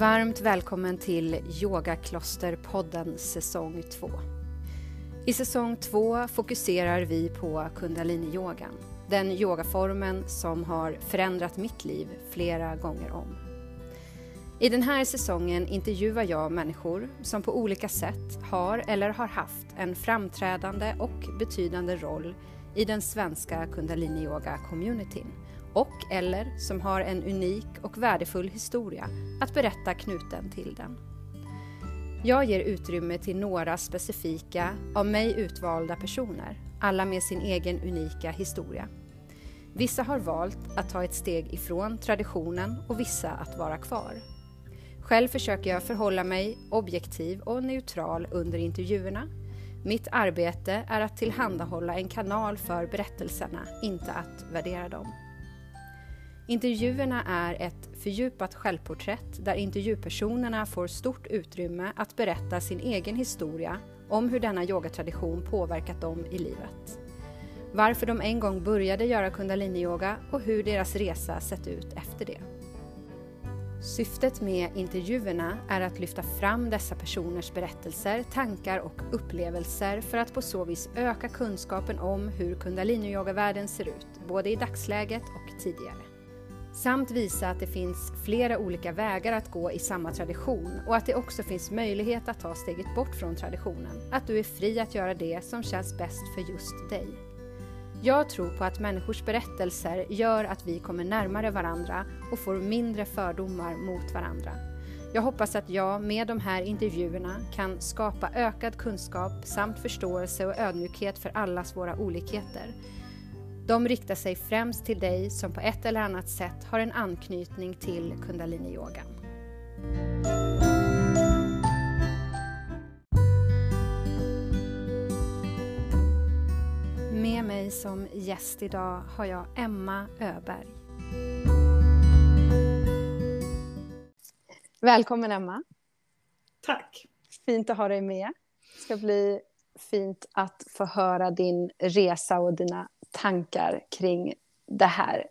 Varmt välkommen till Yogaklosterpodden säsong 2. I säsong 2 fokuserar vi på kundaliniyogan, den yogaformen som har förändrat mitt liv flera gånger om. I den här säsongen intervjuar jag människor som på olika sätt har eller har haft en framträdande och betydande roll i den svenska kundaliniyoga-communityn och eller som har en unik och värdefull historia att berätta knuten till den. Jag ger utrymme till några specifika, av mig utvalda personer, alla med sin egen unika historia. Vissa har valt att ta ett steg ifrån traditionen och vissa att vara kvar. Själv försöker jag förhålla mig objektiv och neutral under intervjuerna. Mitt arbete är att tillhandahålla en kanal för berättelserna, inte att värdera dem. Intervjuerna är ett fördjupat självporträtt där intervjupersonerna får stort utrymme att berätta sin egen historia om hur denna yogatradition påverkat dem i livet. Varför de en gång började göra kundaliniyoga och hur deras resa sett ut efter det. Syftet med intervjuerna är att lyfta fram dessa personers berättelser, tankar och upplevelser för att på så vis öka kunskapen om hur kundaliniyoga-världen ser ut, både i dagsläget och tidigare. Samt visa att det finns flera olika vägar att gå i samma tradition och att det också finns möjlighet att ta steget bort från traditionen. Att du är fri att göra det som känns bäst för just dig. Jag tror på att människors berättelser gör att vi kommer närmare varandra och får mindre fördomar mot varandra. Jag hoppas att jag med de här intervjuerna kan skapa ökad kunskap samt förståelse och ödmjukhet för allas våra olikheter de riktar sig främst till dig som på ett eller annat sätt har en anknytning till kundaliniyogan. Med mig som gäst idag har jag Emma Öberg. Välkommen Emma. Tack. Fint att ha dig med. Det ska bli fint att få höra din resa och dina tankar kring det här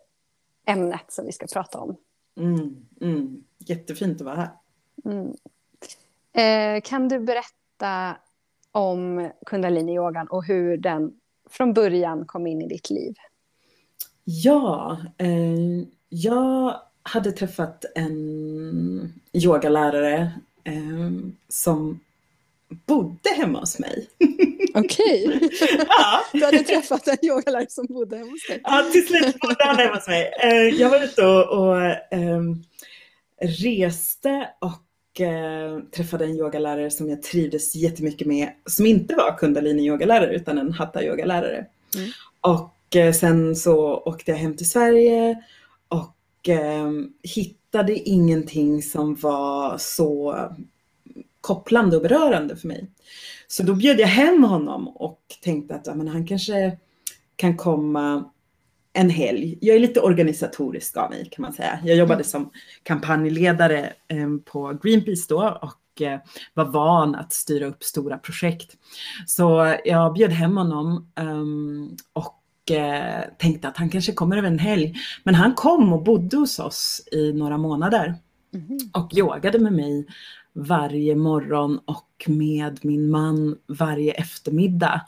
ämnet som vi ska prata om. Mm, mm. Jättefint att vara här. Mm. Eh, kan du berätta om kundaliniyogan och hur den från början kom in i ditt liv? Ja, eh, jag hade träffat en yogalärare eh, som bodde hemma hos mig. Okej. Okay. Ja. Du hade träffat en yogalärare som bodde hemma hos dig. Ja, till slut bodde han hemma hos mig. Eh, jag var ute och, och ähm, reste och äh, träffade en yogalärare som jag trivdes jättemycket med, som inte var kundalini-yogalärare utan en hatta-yogalärare. Mm. Och äh, sen så åkte jag hem till Sverige och äh, hittade ingenting som var så kopplande och berörande för mig. Så då bjöd jag hem honom och tänkte att ja, men han kanske kan komma en helg. Jag är lite organisatorisk av mig kan man säga. Jag jobbade som kampanjledare eh, på Greenpeace då och eh, var van att styra upp stora projekt. Så jag bjöd hem honom um, och eh, tänkte att han kanske kommer över en helg. Men han kom och bodde hos oss i några månader mm. och yogade med mig varje morgon och med min man varje eftermiddag.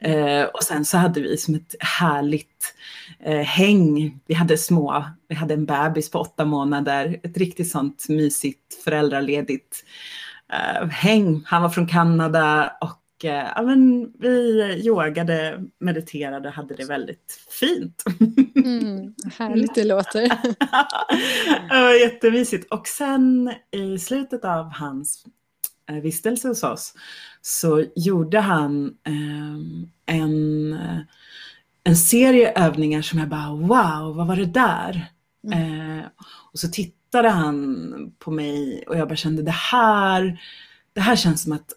Eh, och sen så hade vi som ett härligt eh, häng. Vi hade små, vi hade en bebis på åtta månader, ett riktigt sånt mysigt föräldraledigt eh, häng. Han var från Kanada och ja, men vi yogade, mediterade och hade det väldigt fint. Mm, härligt det låter. det jättemysigt. Och sen i slutet av hans eh, vistelse hos oss så gjorde han eh, en, en serie övningar som jag bara wow, vad var det där? Mm. Eh, och så tittade han på mig och jag bara kände det här, det här känns som att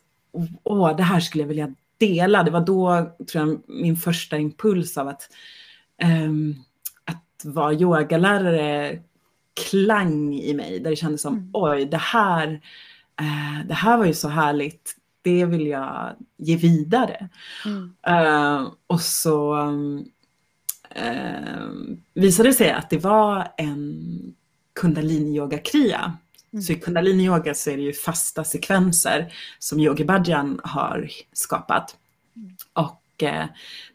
åh, det här skulle jag vilja dela. Det var då, tror jag, min första impuls av att, um, att vara yogalärare klang i mig. Där det kändes som, mm. oj, det här, uh, det här var ju så härligt. Det vill jag ge vidare. Mm. Uh, och så um, uh, visade det sig att det var en kundalini yoga kriya Mm. Så i kundalini yoga så är det ju fasta sekvenser som Yogi Bhajan har skapat. Mm. Och eh,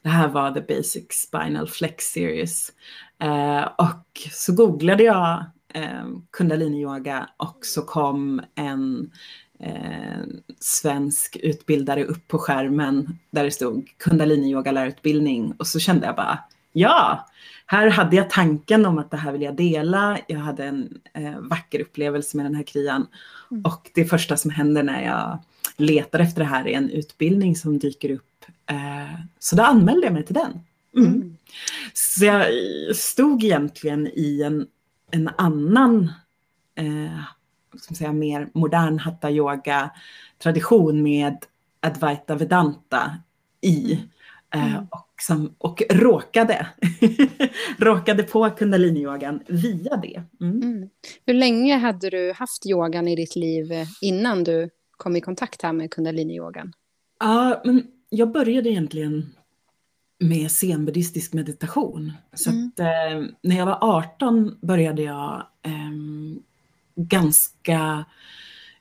det här var The Basic Spinal Flex Series. Eh, och så googlade jag eh, kundalini yoga och så kom en eh, svensk utbildare upp på skärmen där det stod kundalini yoga lärarutbildning och så kände jag bara ja, här hade jag tanken om att det här vill jag dela. Jag hade en eh, vacker upplevelse med den här krian mm. och det första som händer när jag letar efter det här är en utbildning som dyker upp. Eh, så då anmälde jag mig till den. Mm. Mm. Så jag stod egentligen i en, en annan eh, ska säga, mer modern hatta yoga tradition med Advaita Vedanta i. Mm. Eh, mm. och, som, och råkade, råkade på kundaliniyogan via det. Mm. Mm. Hur länge hade du haft yogan i ditt liv innan du kom i kontakt här med kundaliniyogan? Ja, men jag började egentligen med zenbuddhistisk meditation. Så mm. att, eh, när jag var 18 började jag eh, ganska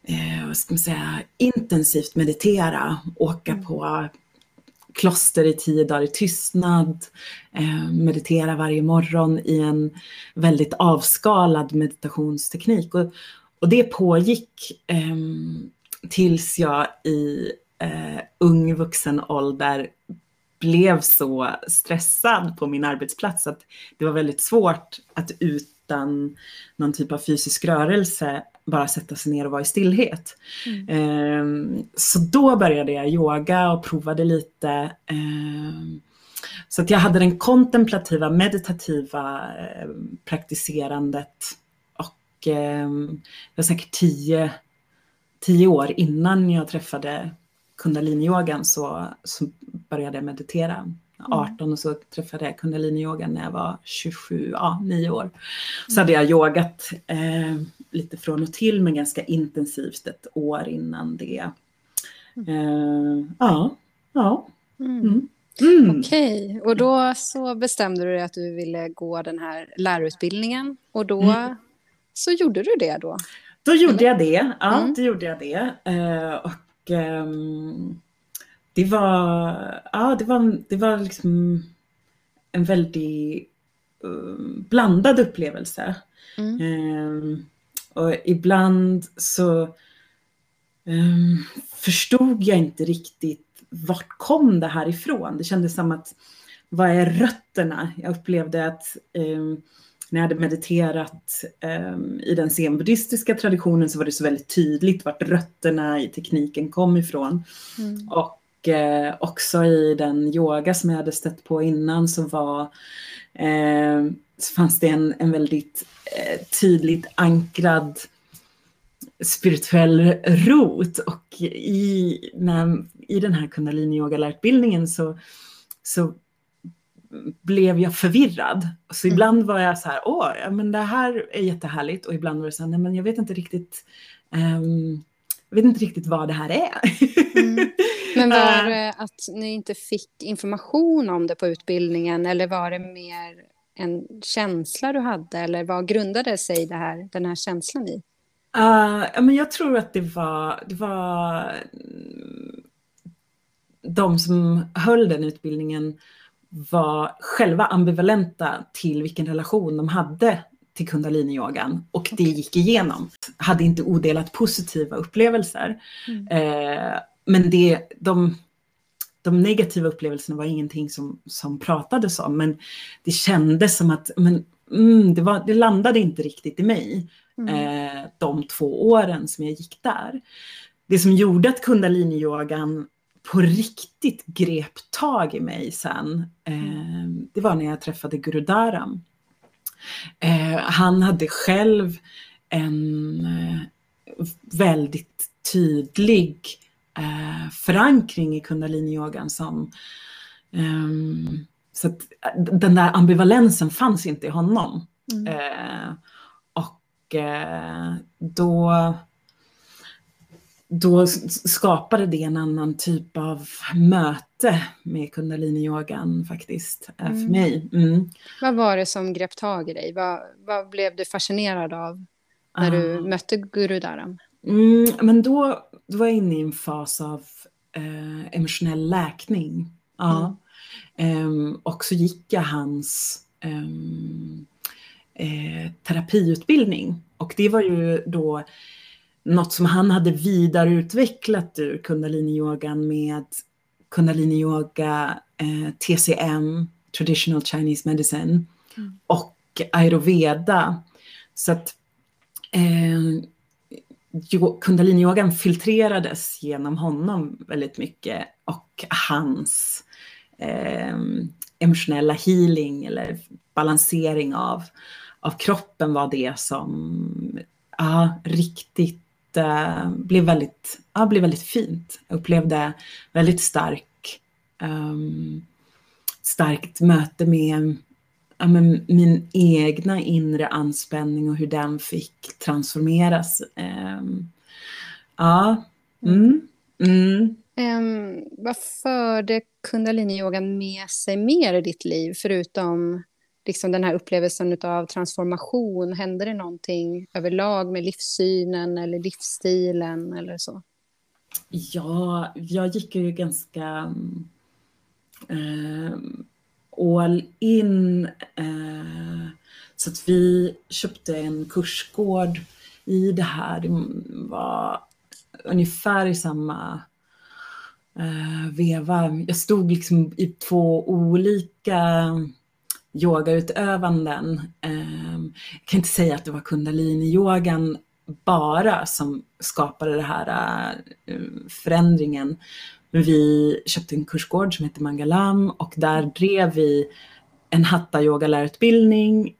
eh, vad ska man säga, intensivt meditera, åka mm. på kloster i tio dagar i tystnad, eh, meditera varje morgon i en väldigt avskalad meditationsteknik. Och, och det pågick eh, tills jag i eh, ung vuxen ålder blev så stressad på min arbetsplats att det var väldigt svårt att utan någon typ av fysisk rörelse bara sätta sig ner och vara i stillhet. Mm. Eh, så då började jag yoga och provade lite. Eh, så att jag hade den kontemplativa, meditativa eh, praktiserandet och eh, det var säkert tio, tio år innan jag träffade kundaliniyogan så, så började jag meditera. 18 mm. och så träffade jag kundaliniyogan när jag var 27, ja 9 år. Så hade jag yogat eh, lite från och till men ganska intensivt ett år innan det. Eh, ja, ja. Mm. Mm. Mm. Okej, okay. och då så bestämde du dig att du ville gå den här lärarutbildningen och då mm. så gjorde du det då? Då gjorde Eller? jag det, ja, mm. då gjorde jag det. Eh, och ehm, det var, ja, det var, det var liksom en väldigt uh, blandad upplevelse. Mm. Um, och ibland så um, förstod jag inte riktigt vart kom det här ifrån. Det kändes som att vad är rötterna? Jag upplevde att um, när jag hade mediterat i den zenbuddhistiska traditionen så var det så väldigt tydligt vart rötterna i tekniken kom ifrån. Mm. Och eh, också i den yoga som jag hade stött på innan så var eh, så fanns det en, en väldigt eh, tydligt ankrad spirituell rot och i, när, i den här kundalini yoga så, så blev jag förvirrad. Så mm. ibland var jag så här, åh, men det här är jättehärligt och ibland var det så här, nej men jag vet inte riktigt um, jag vet inte riktigt vad det här är. Mm. Men var det att ni inte fick information om det på utbildningen eller var det mer en känsla du hade eller vad grundade sig det här, den här känslan i? Uh, men jag tror att det var, det var de som höll den utbildningen var själva ambivalenta till vilken relation de hade till kundaliniyogan och det gick igenom. Hade inte odelat positiva upplevelser. Mm. Eh, men det, de, de negativa upplevelserna var ingenting som, som pratades om, men det kändes som att men, mm, det, var, det landade inte riktigt i mig mm. eh, de två åren som jag gick där. Det som gjorde att kundaliniyogan på riktigt grep tag i mig sen, eh, det var när jag träffade Gurudaram. Eh, han hade själv en eh, väldigt tydlig eh, förankring i kundaliniyogan som ehm, så att den där ambivalensen fanns inte i honom. Mm. Eh, och eh, då då skapade det en annan typ av möte med kundaliniyogan faktiskt, eh, mm. för mig. Mm. Vad var det som grep tag i dig? Vad, vad blev du fascinerad av? när du mötte Guru Dharam? Mm, men då, då var jag inne i en fas av eh, emotionell läkning. Ja. Um, och så gick jag hans um, eh, terapiutbildning. Och det var ju då något som han hade vidareutvecklat ur kundalini-yogan med kundalini-yoga, eh, TCM, traditional Chinese medicine, mm. och ayurveda. Så att eh, kundalini-yogan filtrerades genom honom väldigt mycket och hans eh, emotionella healing eller balansering av, av kroppen var det som ja, riktigt eh, blev, väldigt, ja, blev väldigt fint. Jag upplevde väldigt stark, um, starkt möte med ja, men min egna inre anspänning och hur den fick transformeras. Um, ja. Mm. Mm. Um, vad förde kundaliniyogan med sig mer i ditt liv, förutom liksom den här upplevelsen av transformation? Hände det någonting överlag med livssynen eller livsstilen eller så? Ja, jag gick ju ganska uh, all in. Uh, så att vi köpte en kursgård i det här. Det var ungefär i samma uh, veva. Jag stod liksom i två olika yogautövanden. Uh, jag kan inte säga att det var kundalini-yogan bara som skapade den här uh, förändringen. Vi köpte en kursgård som heter Mangalam och där drev vi en hatta yogalärarutbildning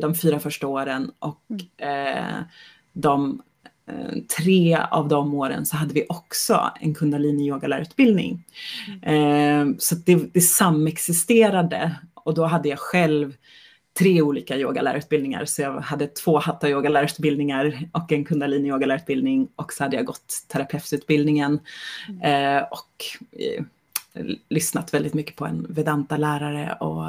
de fyra första åren och eh, de Eh, tre av de åren så hade vi också en kundalini yogalärarutbildning. Mm. Eh, så det, det samexisterade och då hade jag själv tre olika yogalärarutbildningar. Så jag hade två hatta yogalärarutbildningar och en kundalini yogalärarutbildning och så hade jag gått terapeututbildningen mm. eh, och eh, lyssnat väldigt mycket på en vedanta-lärare och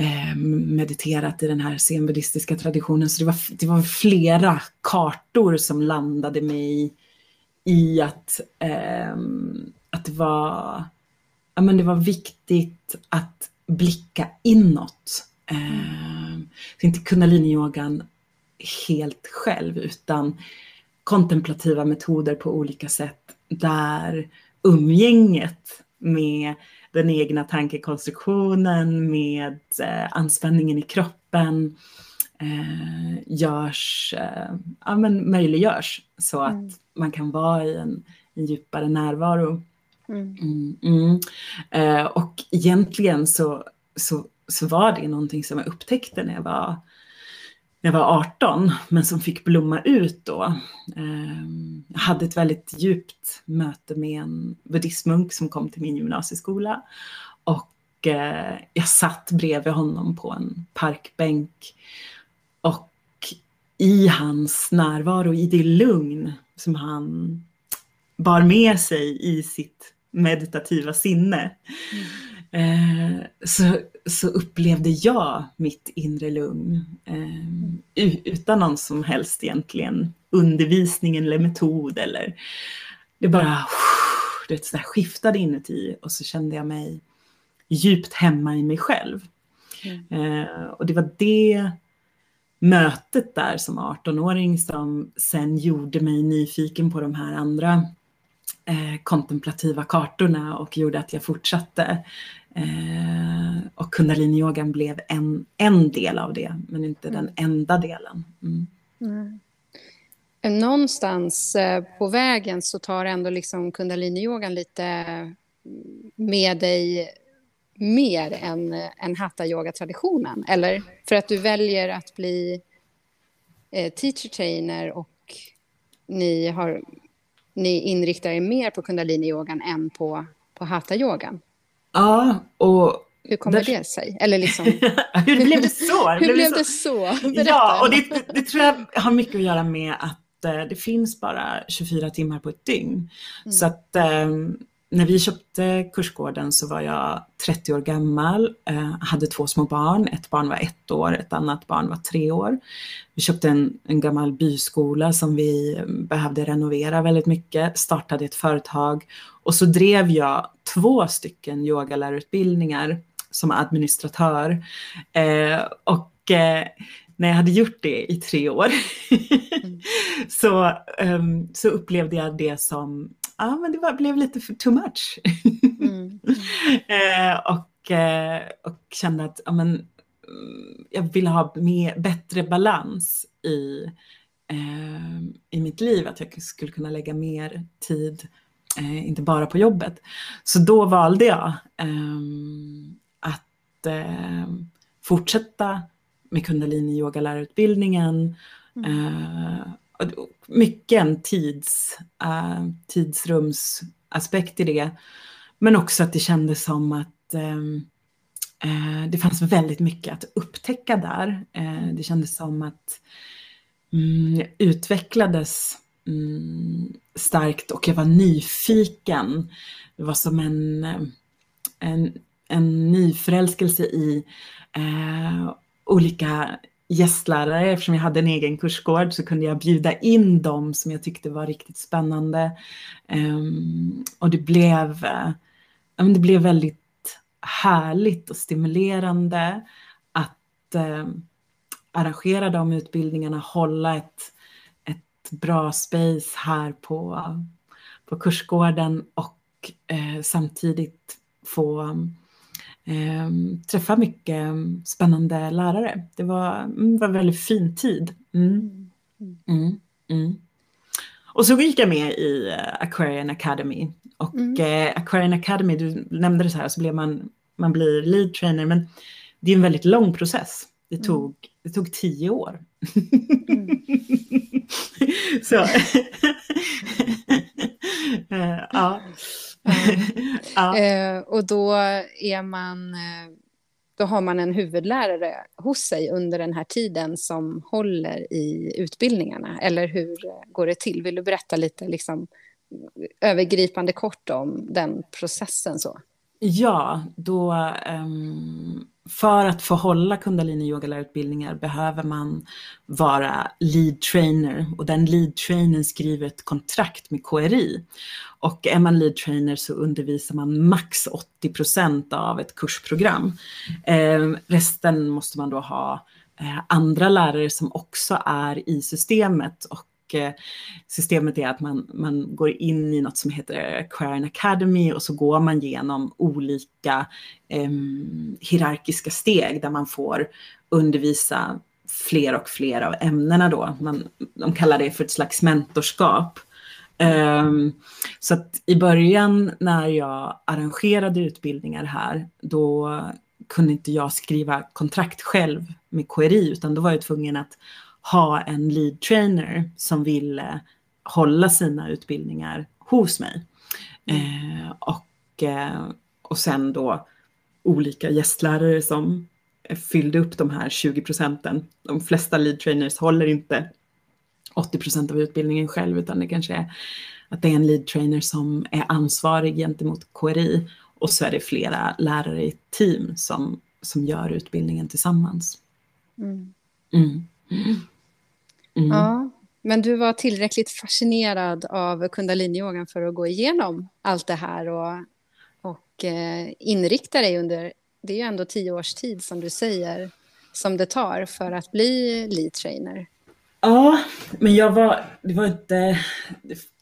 Eh, mediterat i den här zenbuddhistiska traditionen. Så det var, det var flera kartor som landade mig i att, eh, att det, var, ja, men det var viktigt att blicka inåt. Eh, inte kundaliniyogan helt själv utan kontemplativa metoder på olika sätt där umgänget med den egna tankekonstruktionen med eh, anspänningen i kroppen eh, görs, eh, ja, men möjliggörs så att mm. man kan vara i en, en djupare närvaro. Mm. mm. Mm, eh, och egentligen så, så, så var det någonting som jag upptäckte när jag var när jag var 18, men som fick blomma ut då. Eh, jag hade ett väldigt djupt möte med en buddhistmunk som kom till min gymnasieskola. Och eh, jag satt bredvid honom på en parkbänk. Och i hans närvaro, i det lugn som han bar med sig i sitt meditativa sinne. Mm Eh, så, så upplevde jag mitt inre lugn eh, utan någon som helst egentligen undervisning eller metod eller det bara det så skiftade inuti och så kände jag mig djupt hemma i mig själv. Mm. Eh, och det var det mötet där som 18-åring som sen gjorde mig nyfiken på de här andra eh, kontemplativa kartorna och gjorde att jag fortsatte. Eh, och kundaliniyogan blev en, en del av det, men inte den mm. enda delen. Mm. Mm. Någonstans eh, på vägen så tar ändå liksom kundaliniyogan lite med dig mer än, än hatta-yoga-traditionen? Eller för att du väljer att bli eh, teacher trainer och ni har ni inriktar er mer på kundaliniyogan än på, på hatha-yogan. Ja, och hur kommer det sig? Eller liksom... hur blev det så? hur blev det så? Berätta. Ja, och det, det, tror jag har mycket att göra med att eh, det finns bara 24 timmar på ett dygn. Mm. Så att eh, när vi köpte kursgården så var jag 30 år gammal, eh, hade två små barn. Ett barn var ett år, ett annat barn var tre år. Vi köpte en, en gammal byskola som vi behövde renovera väldigt mycket, startade ett företag och så drev jag två stycken yogalärarutbildningar som administratör. Eh, och eh, när jag hade gjort det i tre år mm. så, um, så upplevde jag det som ja, men det var, blev lite för too much. Mm. eh, och, eh, och kände att ja, men, mm, jag ville ha mer, bättre balans i, eh, i mitt liv, att jag skulle kunna lägga mer tid, eh, inte bara på jobbet. Så då valde jag ehm, att ehm, fortsätta med kundalini yogalärarutbildningen mm. Eh, mycket en tids, uh, tidsrumsaspekt i det. Men också att det kändes som att uh, det fanns väldigt mycket att upptäcka där. Det kändes som att um, utvecklades um, starkt och jag var nyfiken. Det var som en, en, en nyförälskelse i olika gästlärare, eftersom jag hade en egen kursgård så kunde jag bjuda in dem som jag tyckte var riktigt spännande. Um, och det blev, uh, det blev väldigt härligt och stimulerande att uh, arrangera de utbildningarna, hålla ett, ett bra space här på, på kursgården och uh, samtidigt få eh, träffa mycket spännande lärare. Det var, mm, det var en väldigt fin tid. Mm. Mm. mm. Och så gick jag med i uh, Aquarian Academy. Och mm. uh, Aquarian Academy, du nämnde det så här, så blev man, man blir lead trainer, men det är en väldigt lång process. Det mm. tog, det tog tio år. så, uh, ja. ja. eh, och då är man... Eh, då har man en huvudlärare hos sig under den här tiden som håller i utbildningarna. Eller hur går det till? Vill du berätta lite liksom, övergripande kort om den processen? så? Ja, då um, för att få hålla kundalini yogalärarutbildningar behöver man vara lead trainer och den lead trainern skriver ett kontrakt med KRI. Och är man lead trainer så undervisar man max 80 procent av ett kursprogram. Eh, resten måste man då ha eh, andra lärare som också är i systemet och och systemet är att man, man går in i något som heter Aquarian Academy och så går man genom olika eh, hierarkiska steg där man får undervisa fler och fler av ämnena då. Man, de kallar det för ett slags mentorskap. Um, så att i början när jag arrangerade utbildningar här, då kunde inte jag skriva kontrakt själv med KRI, utan då var jag tvungen att ha en lead trainer som ville hålla sina utbildningar hos mig. Eh, och, eh, och sen då olika gästlärare som fyllde upp de här 20 procenten. De flesta lead trainers håller inte 80 procent av utbildningen själv utan det kanske är att det är en lead trainer som är ansvarig gentemot KRI och så är det flera lärare i team som, som gör utbildningen tillsammans. Mm. Mm. Mm. Ja, men du var tillräckligt fascinerad av kundaliniyogan för att gå igenom allt det här och, och eh, inrikta dig under, det är ju ändå tio års tid som du säger, som det tar för att bli lead trainer. Ja, men jag var, det var inte,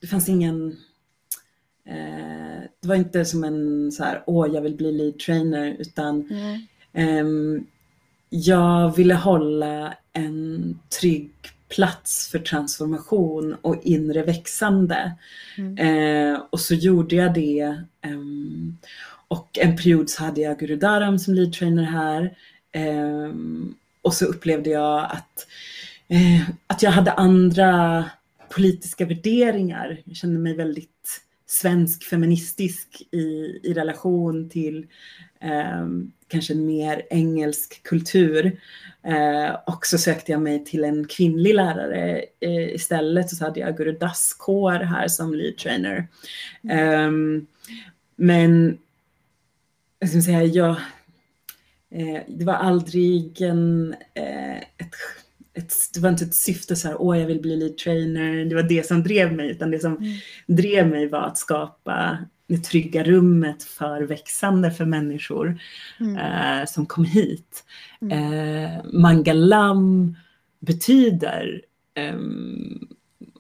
det, fanns ingen, eh, det var inte som en så här, åh jag vill bli lead trainer, utan mm. eh, jag ville hålla en trygg plats för transformation och inre växande. Mm. Eh, och så gjorde jag det. Eh, och en period så hade jag Guru Dharam som lead trainer här. Eh, och så upplevde jag att, eh, att jag hade andra politiska värderingar. Jag kände mig väldigt svensk feministisk i, i relation till eh, kanske en mer engelsk kultur. Eh, och så sökte jag mig till en kvinnlig lärare eh, istället. Så hade jag Guru Das Kaur här som lead trainer. Mm. men jag ska säga, jag, eh, det var aldrig en, eh, ett, ett, det var inte ett syfte så här, åh jag vill bli lead trainer, det var det som drev mig, utan det som mm. drev mig var att skapa det trygga rummet för växande för människor mm. eh, som kom hit. Mm. Eh, Mangalam betyder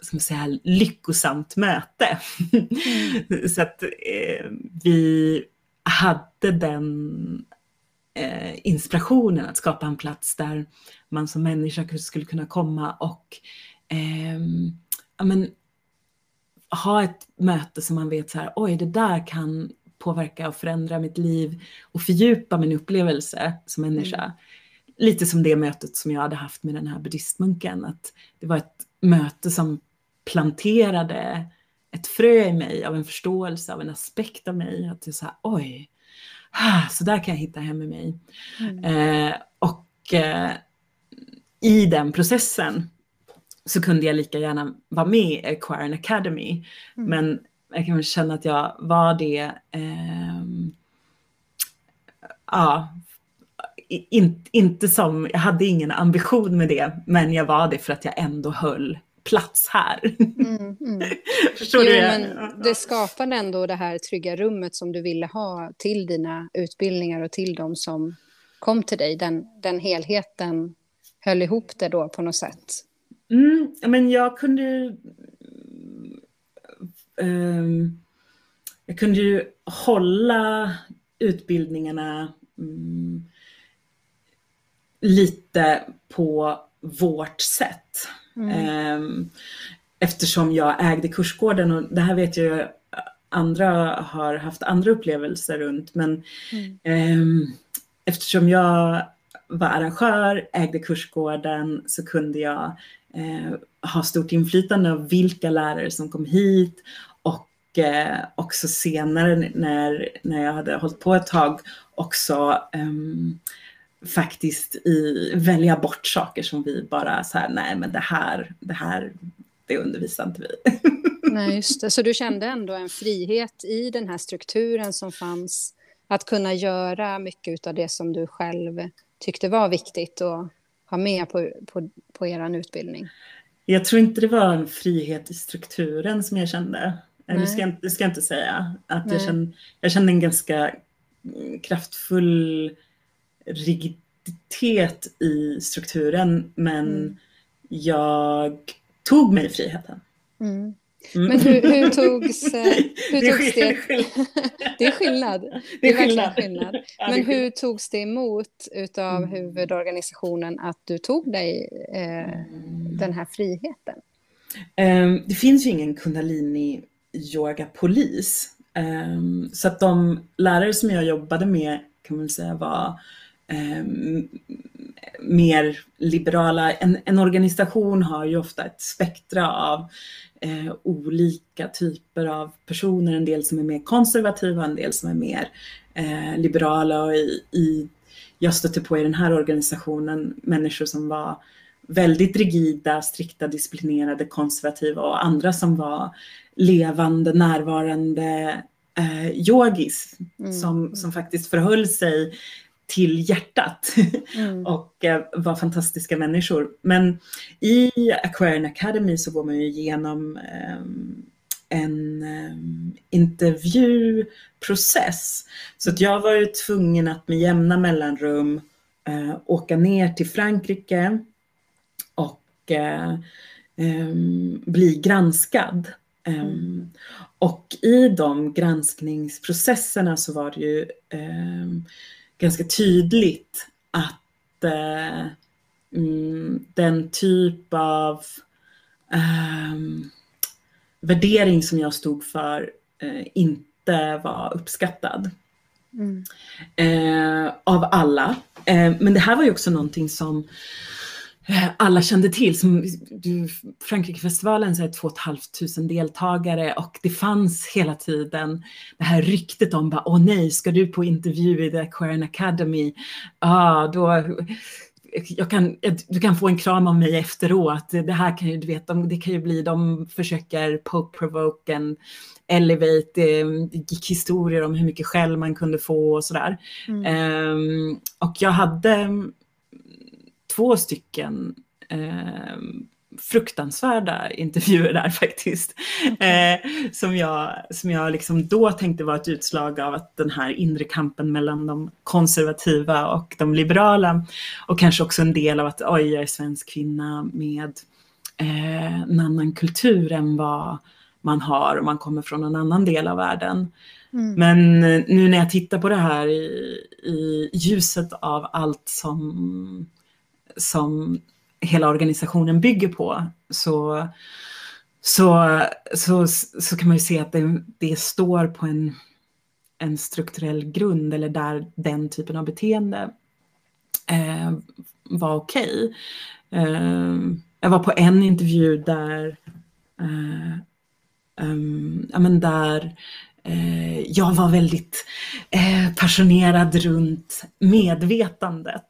ska man säga, lyckosamt möte. Mm. så att eh, vi hade den eh, inspirationen att skapa en plats där man som människa skulle kunna komma och eh, ja, men, ha ett möte som man vet så här, oj det där kan påverka och förändra mitt liv och fördjupa min upplevelse som människa. Mm. Lite som det mötet som jag hade haft med den här buddhistmunken, att det var ett möte som planterade ett frö i mig av en förståelse av en aspekt av mig. Att jag sa oj, ah, så där kan jag hitta hem i mig. Mm. Eh, och eh, i den processen så kunde jag lika gärna vara med i Aquarian Academy. Mm. Men jag kan känna att jag var det, eh, ja, in, inte som, jag hade ingen ambition med det, men jag var det för att jag ändå höll plats här. Mm, mm. Förstår jo, du? Men det skapade ändå det här trygga rummet som du ville ha till dina utbildningar och till de som kom till dig. Den, den helheten höll ihop det då på något sätt. Mm, men jag kunde um, jag kunde ju hålla utbildningarna um, lite på vårt sätt. Mm. Um, eftersom jag ägde kursgården och det här vet jag andra har haft andra upplevelser runt men mm. eftersom jag var arrangör, ägde kursgården så kunde jag eh, ha stort inflytande av vilka lärare som kom hit och eh, också senare när, när jag hade hållit på ett tag också um, faktiskt i, välja bort saker som vi bara så här, nej men det här, det här, det undervisar inte vi. Nej, just det. Så du kände ändå en frihet i den här strukturen som fanns, att kunna göra mycket av det som du själv tyckte var viktigt att ha med på, på, på er utbildning? Jag tror inte det var en frihet i strukturen som jag kände. Nej. Det, ska jag, det ska jag inte säga. Att jag, kände, jag kände en ganska kraftfull rigiditet i strukturen men mm. jag tog mig friheten. Mm. Mm. Men hur, hur togs, eh, hur det? Togs det? det är skillnad. Det är, skillnad. skillnad. Men hur togs det emot av mm. huvudorganisationen att du tog dig eh, den här friheten? Um, det finns ju ingen kundalini yoga-polis. Um, så att de lärare som jag jobbade med kan man säga var mer liberala. En, en, organisation har ju ofta ett spektra av eh, olika typer av personer, en del som är mer konservativa, en del som är mer eh, liberala och i, i, jag stötte på i den här organisationen människor som var väldigt rigida, strikta, disciplinerade, konservativa och andra som var levande, närvarande eh, yogis mm. som, som faktiskt förhöll sig till hjärtat mm. och eh, var fantastiska människor. Men i Aquarian Academy så går man ju igenom eh, en eh, intervjuprocess. Så att jag var ju tvungen att med jämna mellanrum eh, åka ner till Frankrike och eh, ehm, bli granskad. Mm. Och i de granskningsprocesserna så var det ju ehm, ganska tydligt att eh, mm, den typ av eh, värdering som jag stod för eh, inte var uppskattad. Mm. Eh, av alla. Eh, men det här var ju också någonting som alla kände till. Som, Frankrikefestivalen så är 2 500 deltagare och det fanns hela tiden det här ryktet om bara, åh nej, ska du på intervju i The Aquarian Academy? Ah, då kan, du kan få en kram av mig efteråt. Det här kan ju, du vet, de, det kan ju bli, de försöker poke provoke en elevate, det, det gick historier om hur mycket skäll man kunde få och sådär. Mm. Um, och jag hade två stycken um, fruktansvärda intervjuer där faktiskt. Eh, som jag, som jag liksom då tänkte var ett utslag av att den här inre kampen mellan de konservativa och de liberala och kanske också en del av att oj, jag är svensk kvinna med eh, en annan kultur än vad man har om man kommer från en annan del av världen. Mm. Men eh, nu när jag tittar på det här i, i ljuset av allt som, som hela organisationen bygger på så, så, så, så kan man ju se att det, det står på en, en strukturell grund eller där den typen av beteende eh, var okej. Okay. Eh, jag var på en intervju där, eh, um, ja, men där jag var väldigt eh, passionerad runt medvetandet.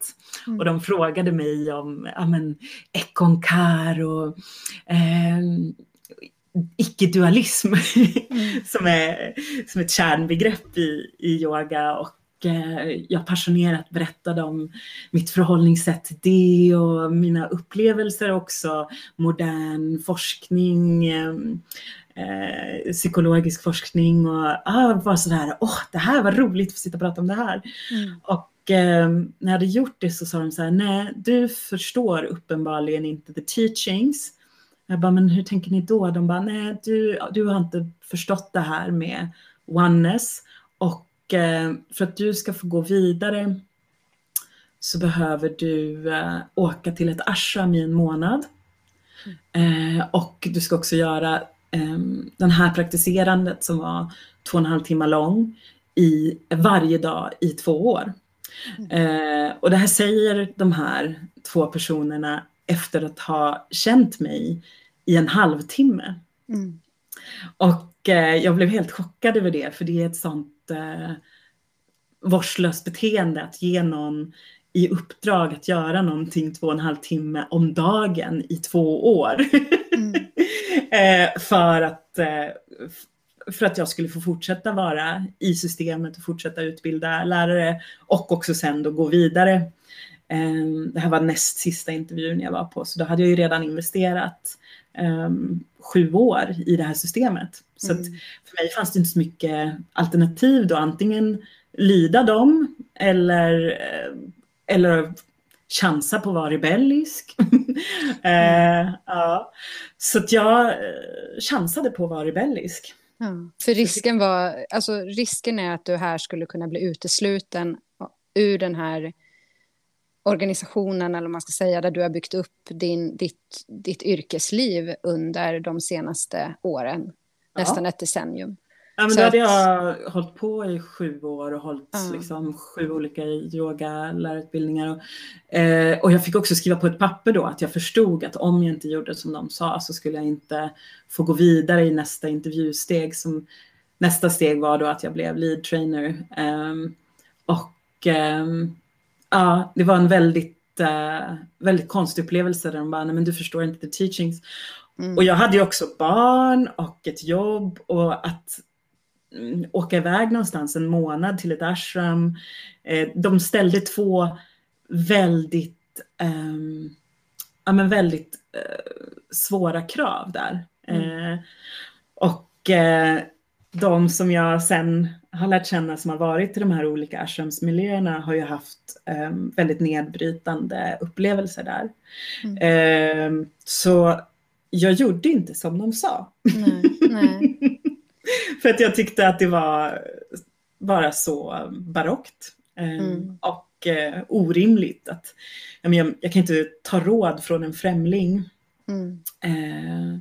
Mm. Och de frågade mig om ja, men, ekonkar och eh, icke-dualism mm. som, är, som ett kärnbegrepp i, i yoga och eh, jag passionerat berättade om mitt förhållningssätt till det och mina upplevelser också, modern forskning, eh, eh, psykologisk forskning och ah, var sådär, åh, det här var roligt att sitta och prata om det här. Mm. Och eh, när jag hade gjort det så sa de så här, nej, du förstår uppenbarligen inte the teachings. Jag bara, men hur tänker ni då? De bara, nej, du, du har inte förstått det här med oneness. Och eh, för att du ska få gå vidare så behöver du eh, åka till ett ashram i en månad. Mm. Eh, och du ska också göra den här praktiserandet som var två och en halv timme lång i varje dag i två år. Mm. Eh, och det här säger de här två personerna efter att ha känt mig i en halvtimme. Mm. Och eh, jag blev helt chockad över det, för det är ett sånt eh, vårdslöst beteende att ge någon i uppdrag att göra någonting två och en halv timme om dagen i två år. Mm. Eh, för, att, eh, för att jag skulle få fortsätta vara i systemet och fortsätta utbilda lärare och också sen då gå vidare. Eh, det här var näst sista intervjun jag var på, så då hade jag ju redan investerat um, sju år i det här systemet. Så mm. för mig fanns det inte så mycket alternativ då, antingen lyda dem eller, eller chansa på att vara rebellisk. mm. ja. Så att jag eh, chansade på att vara rebellisk. Ja, för risken var, alltså risken är att du här skulle kunna bli utesluten ur den här organisationen, eller man ska säga, där du har byggt upp din, ditt, ditt yrkesliv under de senaste åren, ja. nästan ett decennium. Ja, men då hade jag hållit på i sju år och hållit ja. liksom, sju olika yogalärarutbildningar. Och, eh, och jag fick också skriva på ett papper då att jag förstod att om jag inte gjorde som de sa så skulle jag inte få gå vidare i nästa intervjusteg. Som, nästa steg var då att jag blev lead trainer. Eh, och eh, ja, det var en väldigt, eh, väldigt konstig upplevelse där de bara, nej men du förstår inte the teachings. Mm. Och jag hade ju också barn och ett jobb och att åka iväg någonstans en månad till ett ashram. Eh, de ställde två väldigt, um, ja, men väldigt uh, svåra krav där. Mm. Uh, och uh, de som jag sen har lärt känna som har varit i de här olika ashramsmiljöerna har ju haft um, väldigt nedbrytande upplevelser där. Mm. Ehm, så jag gjorde inte som de sa. Nej, nej. För att jag tyckte att det var bara så barockt. Eh, mm. Och eh, orimligt. Att, jag, jag, jag, kan inte ta råd från en främling. Mm. Eh,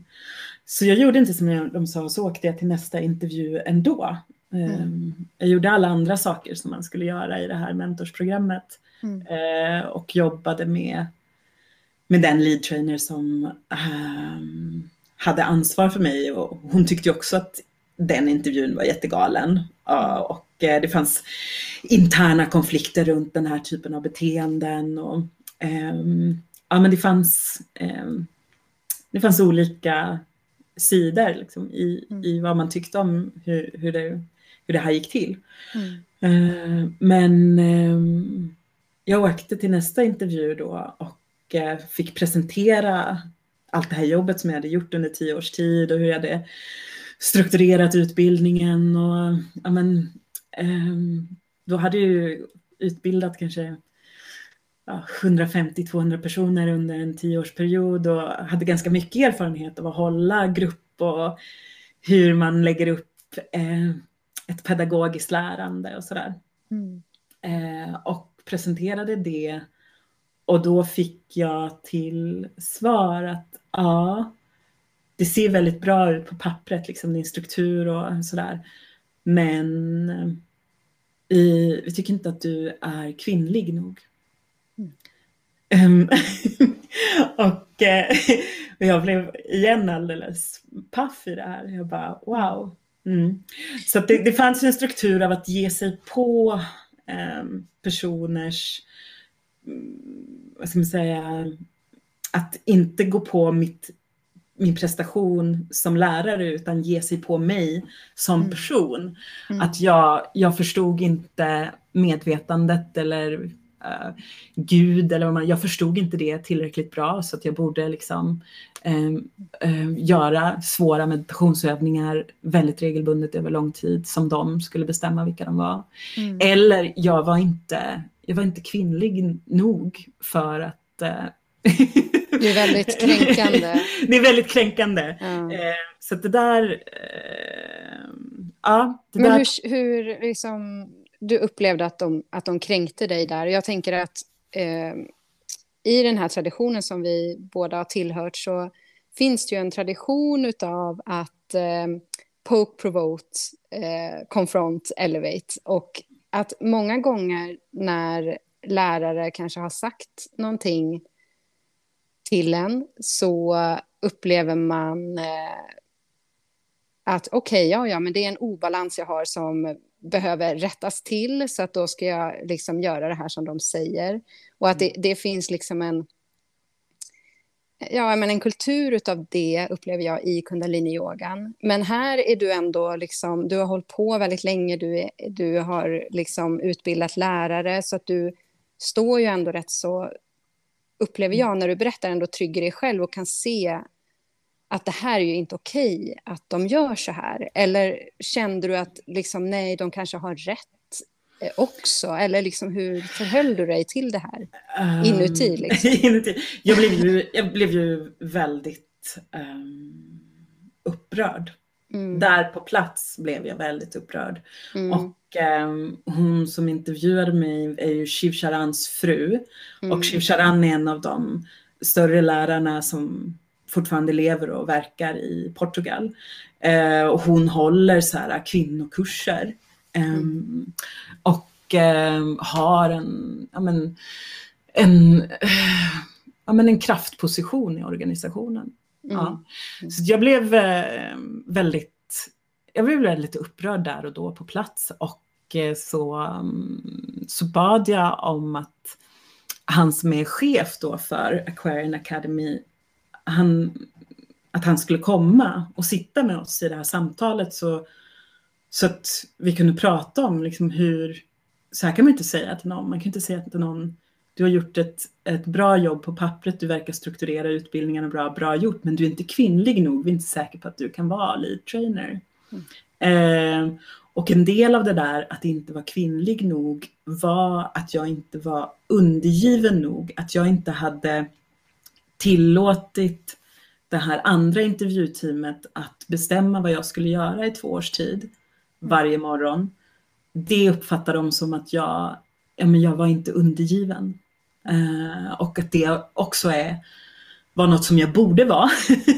så jag gjorde inte som de sa, så åkte jag till nästa intervju ändå. Mm. Jag gjorde alla andra saker som man skulle göra i det här mentorsprogrammet. Mm. Eh, och jobbade med, med den lead trainer som ehm, hade ansvar för mig. Och hon tyckte också att den intervjun var jättegalen. Och eh, det fanns interna konflikter runt den här typen av beteenden. Och, um, ja, men det fanns, um, det fanns olika sidor liksom, i, mm. i vad man tyckte om hur, hur, det, hur det här gick till. Mm. Uh, men um, jag åkte till nästa intervju då och uh, fick presentera allt det här jobbet som jag hade gjort under tio års tid och hur jag hade strukturerat utbildningen och ja, men, um, då hade jag ju utbildat kanske ja, 150-200 personer under en tioårsperiod och hade ganska mycket erfarenhet av att hålla grupp och hur man lägger upp eh, ett pedagogiskt lärande och sådär. Mm. Eh, och presenterade det och då fick jag till svar att ja, det ser väldigt bra ut på pappret, liksom din struktur och sådär. Men eh, vi tycker inte att du är kvinnlig nog. Mm. och, eh, och jag blev igen alldeles paff i det här. Jag bara wow. Mm. Så det, det fanns en struktur av att ge sig på um, personers, um, vad ska man säga, att inte gå på mitt min prestation som lärare utan ge sig på mig som mm. person. Mm. Att jag, jag förstod inte medvetandet eller uh, Gud eller vad man, jag förstod inte det tillräckligt bra så att jag borde liksom um, um, göra svåra meditationsövningar väldigt regelbundet över lång tid som de skulle bestämma vilka de var. Mm. Eller jag var inte, jag var inte kvinnlig nog för att uh, Det är väldigt kränkande. det är väldigt kränkande. Ja. Eh, så det där... Eh, ja, det Men där... hur, hur liksom, du upplevde att de, att de kränkte dig där? Jag tänker att eh, i den här traditionen som vi båda har tillhört så finns det ju en tradition av att eh, poke, provoke, eh, confront, elevate. Och att många gånger när lärare kanske har sagt någonting till en så upplever man eh, att okej, okay, ja, ja, men det är en obalans jag har som behöver rättas till så att då ska jag liksom göra det här som de säger. Och att det, mm. det finns liksom en, ja, men en kultur av det upplever jag i kundaliniyogan. Men här är du ändå liksom, du har hållit på väldigt länge, du, är, du har liksom utbildat lärare så att du står ju ändå rätt så upplever jag, när du berättar, ändå trygg i dig själv och kan se att det här är ju inte okej att de gör så här? Eller kände du att liksom, nej, de kanske har rätt eh, också? Eller liksom, hur förhöll du dig till det här inuti? Ehm, liksom? inuti. Jag, blev ju, jag blev ju väldigt um, upprörd. Mm. Där på plats blev jag väldigt upprörd. Mm. Och eh, hon som intervjuade mig är ju Shiv Charans fru. Mm. Och Shiv Charan är en av de större lärarna som fortfarande lever och verkar i Portugal. Eh, och hon håller så här kvinnokurser. Eh, och ehm, har en, ja men, en, ja men en kraftposition i organisationen. Mm. Ja. Så jag blev eh, väldigt, jag blev väldigt upprörd där och då på plats och eh, så, mm, så bad jag om att han som är chef då för Aquarian Academy, han, att han skulle komma och sitta med oss i det här samtalet så, så att vi kunde prata om liksom hur, så här kan man inte säga till någon, man kan inte säga till någon du har gjort ett, ett bra jobb på pappret, du verkar strukturera utbildningarna bra, bra gjort, men du är inte kvinnlig nog, vi är inte säkra på att du kan vara lead trainer. Mm. Eh, och en del av det där att inte vara kvinnlig nog var att jag inte var undergiven nog, att jag inte hade tillåtit det här andra intervjuteamet att bestämma vad jag skulle göra i två års tid varje morgon. Det uppfattade de som att jag, ja, men jag var inte undergiven. Eh, och att det också är, var något som jag borde vara.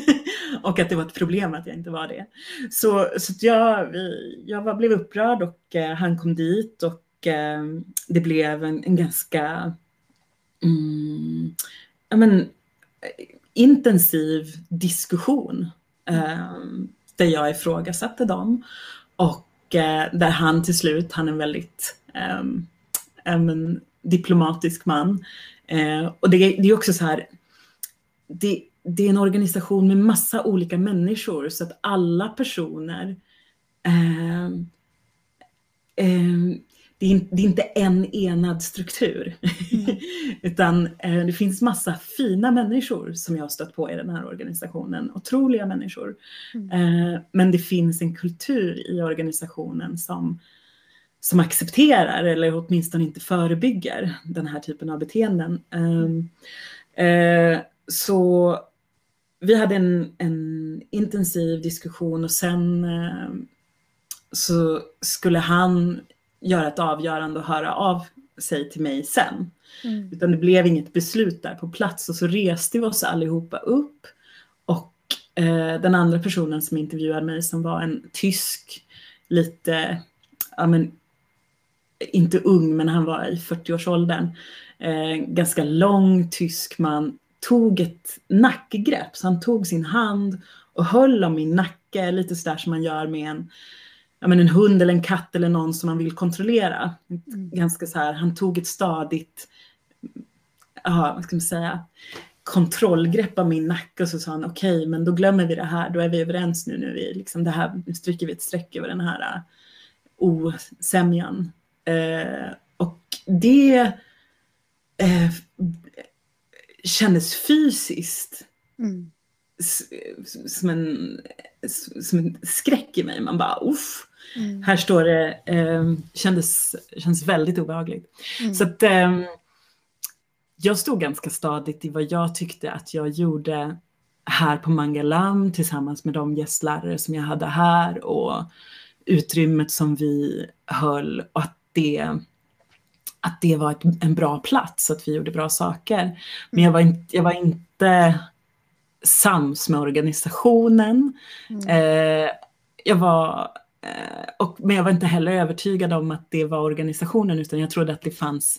och att det var ett problem att jag inte var det. Så, så jag, jag blev upprörd och eh, han kom dit och eh, det blev en, en ganska mm, men, intensiv diskussion eh, där jag ifrågasatte dem. Och eh, där han till slut, han är väldigt eh, men, diplomatisk man. Eh, och det, det är också så här, det, det, är en organisation med massa olika människor så att alla personer eh, eh, det är, det är, inte en enad struktur. Mm. Utan eh, det finns massa fina människor som jag har stött på i den här organisationen. Otroliga människor. Mm. Eh, men det finns en kultur i organisationen som, som accepterar eller åtminstone inte förebygger den här typen av beteenden. Ehm, eh, så vi hade en, en intensiv diskussion och sen eh, så skulle han göra ett avgörande och höra av sig till mig sen. Mm. Utan det blev inget beslut där på plats och så reste vi oss allihopa upp och eh, den andra personen som intervjuade mig som var en tysk, lite, ja men inte ung men han var i 40-årsåldern, eh, ganska lång tysk man, tog ett nackgrepp. Så han tog sin hand och höll om min nacke, lite sådär som man gör med en ja, men en hund eller en katt eller någon som man vill kontrollera. Mm. Ganska så här, han tog ett stadigt, ja, vad ska man säga, kontrollgrepp av min nacke och så sa han okej, okay, men då glömmer vi det här, då är vi överens nu, nu, vi, liksom det här, nu stryker vi ett streck över den här uh, osämjan. Uh, och det uh, kändes fysiskt mm. som, en, som en skräck i mig. Man bara uff, Mm. Här står det, eh, kändes, kändes väldigt obehagligt. Mm. Så att eh, jag stod ganska stadigt i vad jag tyckte att jag gjorde här på Mangalam tillsammans med de gästlärare som jag hade här och utrymmet som vi höll och att det, att det var ett, en bra plats, att vi gjorde bra saker. Men jag var, in, jag var inte sams med organisationen. Mm. Eh, jag var Eh, och, men jag var inte heller övertygad om att det var organisationen utan jag trodde att det fanns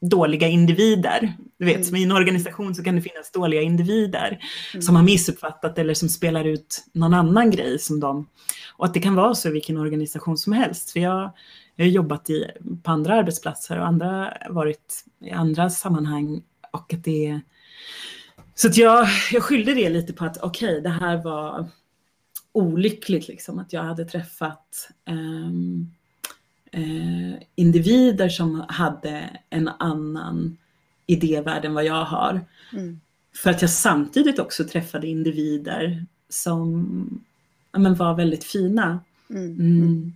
dåliga individer. Du vet, mm. som i en organisation så kan det finnas dåliga individer mm. som har missuppfattat eller som spelar ut någon annan grej som de. Och att det kan vara så i vilken organisation som helst. För jag, jag har jobbat i, på andra arbetsplatser och andra varit i andra sammanhang och att det så att jag, jag skyllde det lite på att okej, okay, det här var olyckligt liksom, att jag hade träffat um, uh, individer som hade en annan idévärld än vad jag har. Mm. För att jag samtidigt också träffade individer som ja, men var väldigt fina. Mm. Mm.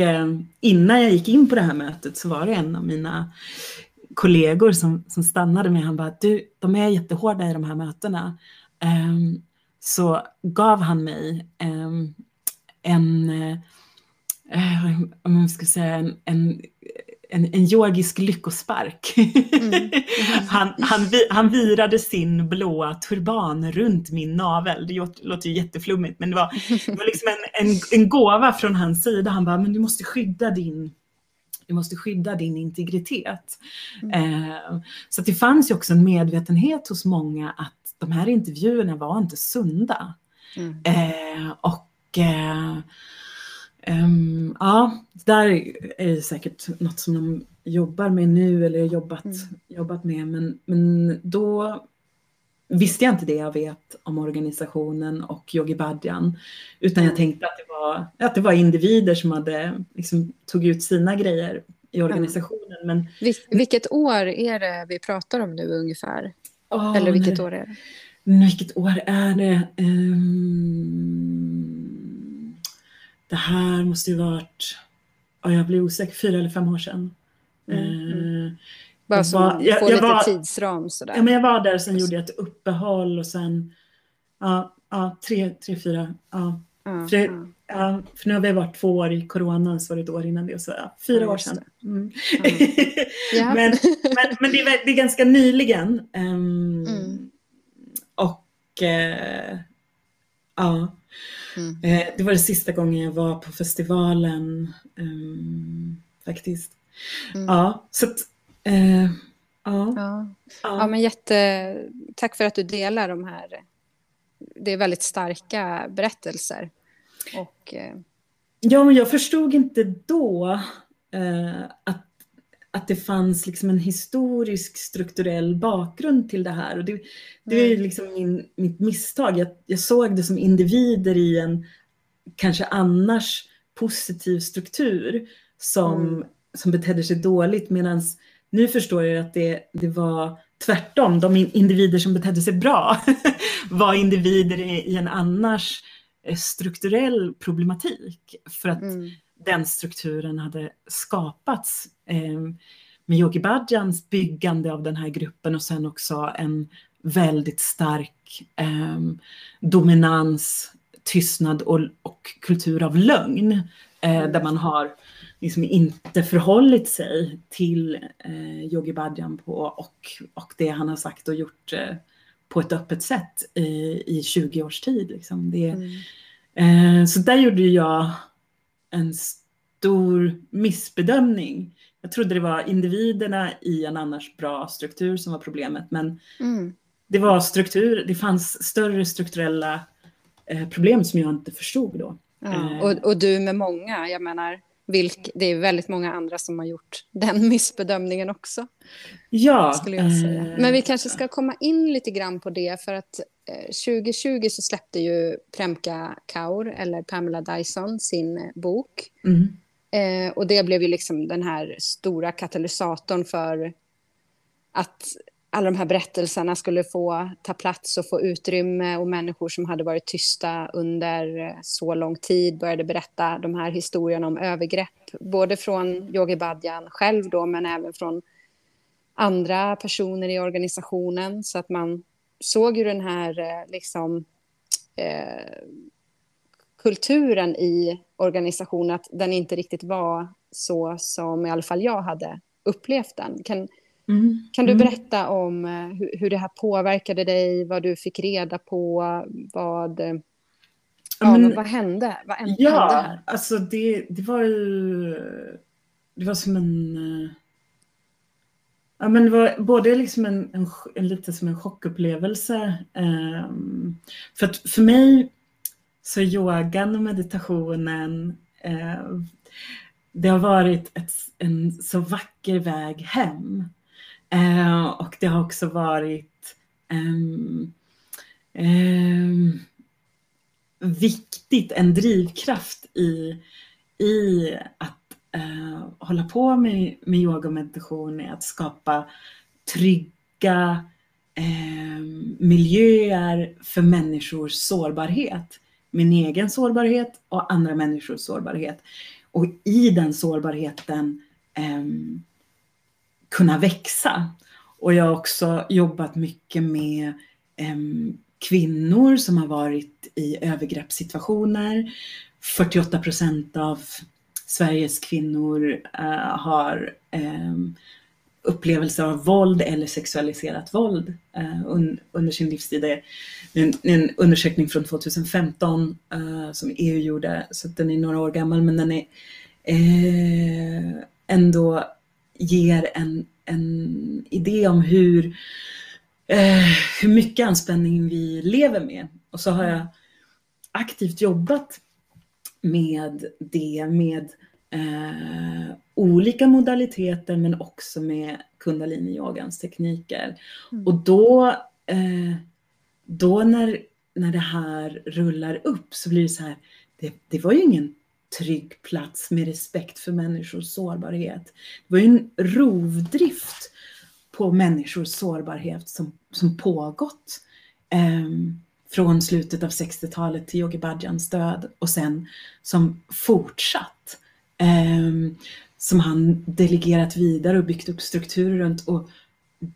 Eh, innan jag gick in på det här mötet så var det en av mina kollegor som, som stannade mig. han bara, du, de är jättehårda i de här mötena. Um, så gav han mig um, en, uh, om man ska säga, en, en, en, en yogisk lyckospark. Mm. han, han, han virade sin blåa turban runt min navel. Det låter ju jätteflummigt men det var, det var liksom en, en, en gåva från hans sida. Han bara, men du måste skydda din du måste skydda din integritet. Mm. Eh, så det fanns ju också en medvetenhet hos många att de här intervjuerna var inte sunda. Mm. Eh, och eh, um, ja, där är det säkert något som de jobbar med nu eller jobbat, mm. jobbat med. Men, men då visste jag inte det jag vet om organisationen och Yogi Bhajan. Utan jag tänkte att det var, att det var individer som hade, liksom, tog ut sina grejer i organisationen. Men, Vil vilket år är det vi pratar om nu ungefär? Oh, Eller vilket år är det? Vilket år är det? Um, det här måste ju varit, oh, jag blir osäker, fyra eller fem år sedan. Mm. Uh, Bara så man får lite var, tidsram sådär. Ja, men jag var där och sen gjorde jag ett uppehåll och sen, ja, ja tre, tre fyra, ja. Mm, för, det, mm. ja, för nu har vi varit två år i coronan så var det ett år innan det. Så ja, fyra ja, år sedan. Mm. ja. men, men, men det, är, det är ganska nyligen. Um, och eh, ja, mm. eh, det var det sista gången jag var på festivalen um, faktiskt. Mm. Ja, så att, eh, ja. ja. Ja. men jätte, tack för att du delar de här. Det är väldigt starka berättelser. Och, eh... Ja, men jag förstod inte då eh, att att det fanns liksom en historisk strukturell bakgrund till det här. Och det, det är mm. liksom min, mitt misstag. Jag, jag såg det som individer i en kanske annars positiv struktur som, mm. som betedde sig dåligt medan nu förstår jag att det, det var tvärtom. De individer som betedde sig bra var individer i, i en annars eh, strukturell problematik. För att mm. Den strukturen hade skapats eh, med Yogi Bhajans byggande av den här gruppen och sen också en väldigt stark eh, dominans, tystnad och, och, kultur av lögn. Eh. Där man har liksom inte förhållit sig till eh, Yogi Bhajan på och, och det han har sagt och gjort eh, på ett öppet sätt i, i 20 års tid. Liksom. Det, mm. eh, så där gjorde jag en stor missbedömning. Jag trodde det var individerna i en annars bra struktur som var problemet, men mm. det var struktur, det fanns större strukturella eh, problem som jag inte förstod då. Ja, eh. och, och du med många, jag menar, vilk, det är väldigt många andra som har gjort den missbedömningen också. Ja. Skulle jag säga. Eh, Men vi kanske ska komma in lite grann på det för att 2020 eh, så släppte ju Premka Kaur, eller Pamela Dyson, sin eh, bok. Mm. Eh, och det blev ju liksom den här stora katalysatorn för att alla de här berättelserna skulle få ta plats och få utrymme och människor som hade varit tysta under eh, så lång tid började berätta de här historierna om övergrepp, både från Yogi Badjan själv då, men även från andra personer i organisationen, så att man såg ju den här eh, liksom eh, kulturen i organisationen, att den inte riktigt var så som i alla fall jag hade upplevt den. Kan, Mm. Kan du mm. berätta om eh, hur, hur, det här påverkade dig, vad du fick reda på, vad, ja, men, vad hände? Vad hände ja, här? alltså det, det var ju, det var som en, eh, ja men det var både liksom en, en, en lite som en chockupplevelse. Um, för att för mig så yogan och meditationen, uh, det har varit ett, en så vacker väg hem. Eh, och det har också varit eh, eh, viktigt, en drivkraft i, i att eh, hålla på med, med yoga och meditation är att skapa trygga ehm, miljöer för människors sårbarhet. Min egen sårbarhet och andra människors sårbarhet. Och i den sårbarheten um, kunna växa. Och jag har också jobbat mycket med eh, kvinnor som har varit i övergreppssituationer. 48 procent av Sveriges kvinnor eh, har eh, upplevelser av våld eller sexualiserat våld eh, un, under sin livstid. Det är en, en undersökning från 2015 eh, som EU gjorde, så den är några år gammal, men den är eh, ändå ger en, en idé om hur, eh, hur mycket anspänning vi lever med. Och så har jag aktivt jobbat med det med eh, olika modaliteter men också med kundalini-yogans tekniker. Mm. Och då, eh, då när, när det här rullar upp så blir det så här, det, det var ju ingen trygg plats med respekt för människors sårbarhet. Det var ju en rovdrift på människors sårbarhet som, som pågått eh, från slutet av 60-talet till Yogi Bhajans död och sen som fortsatt. Eh, som han delegerat vidare och byggt upp strukturer runt och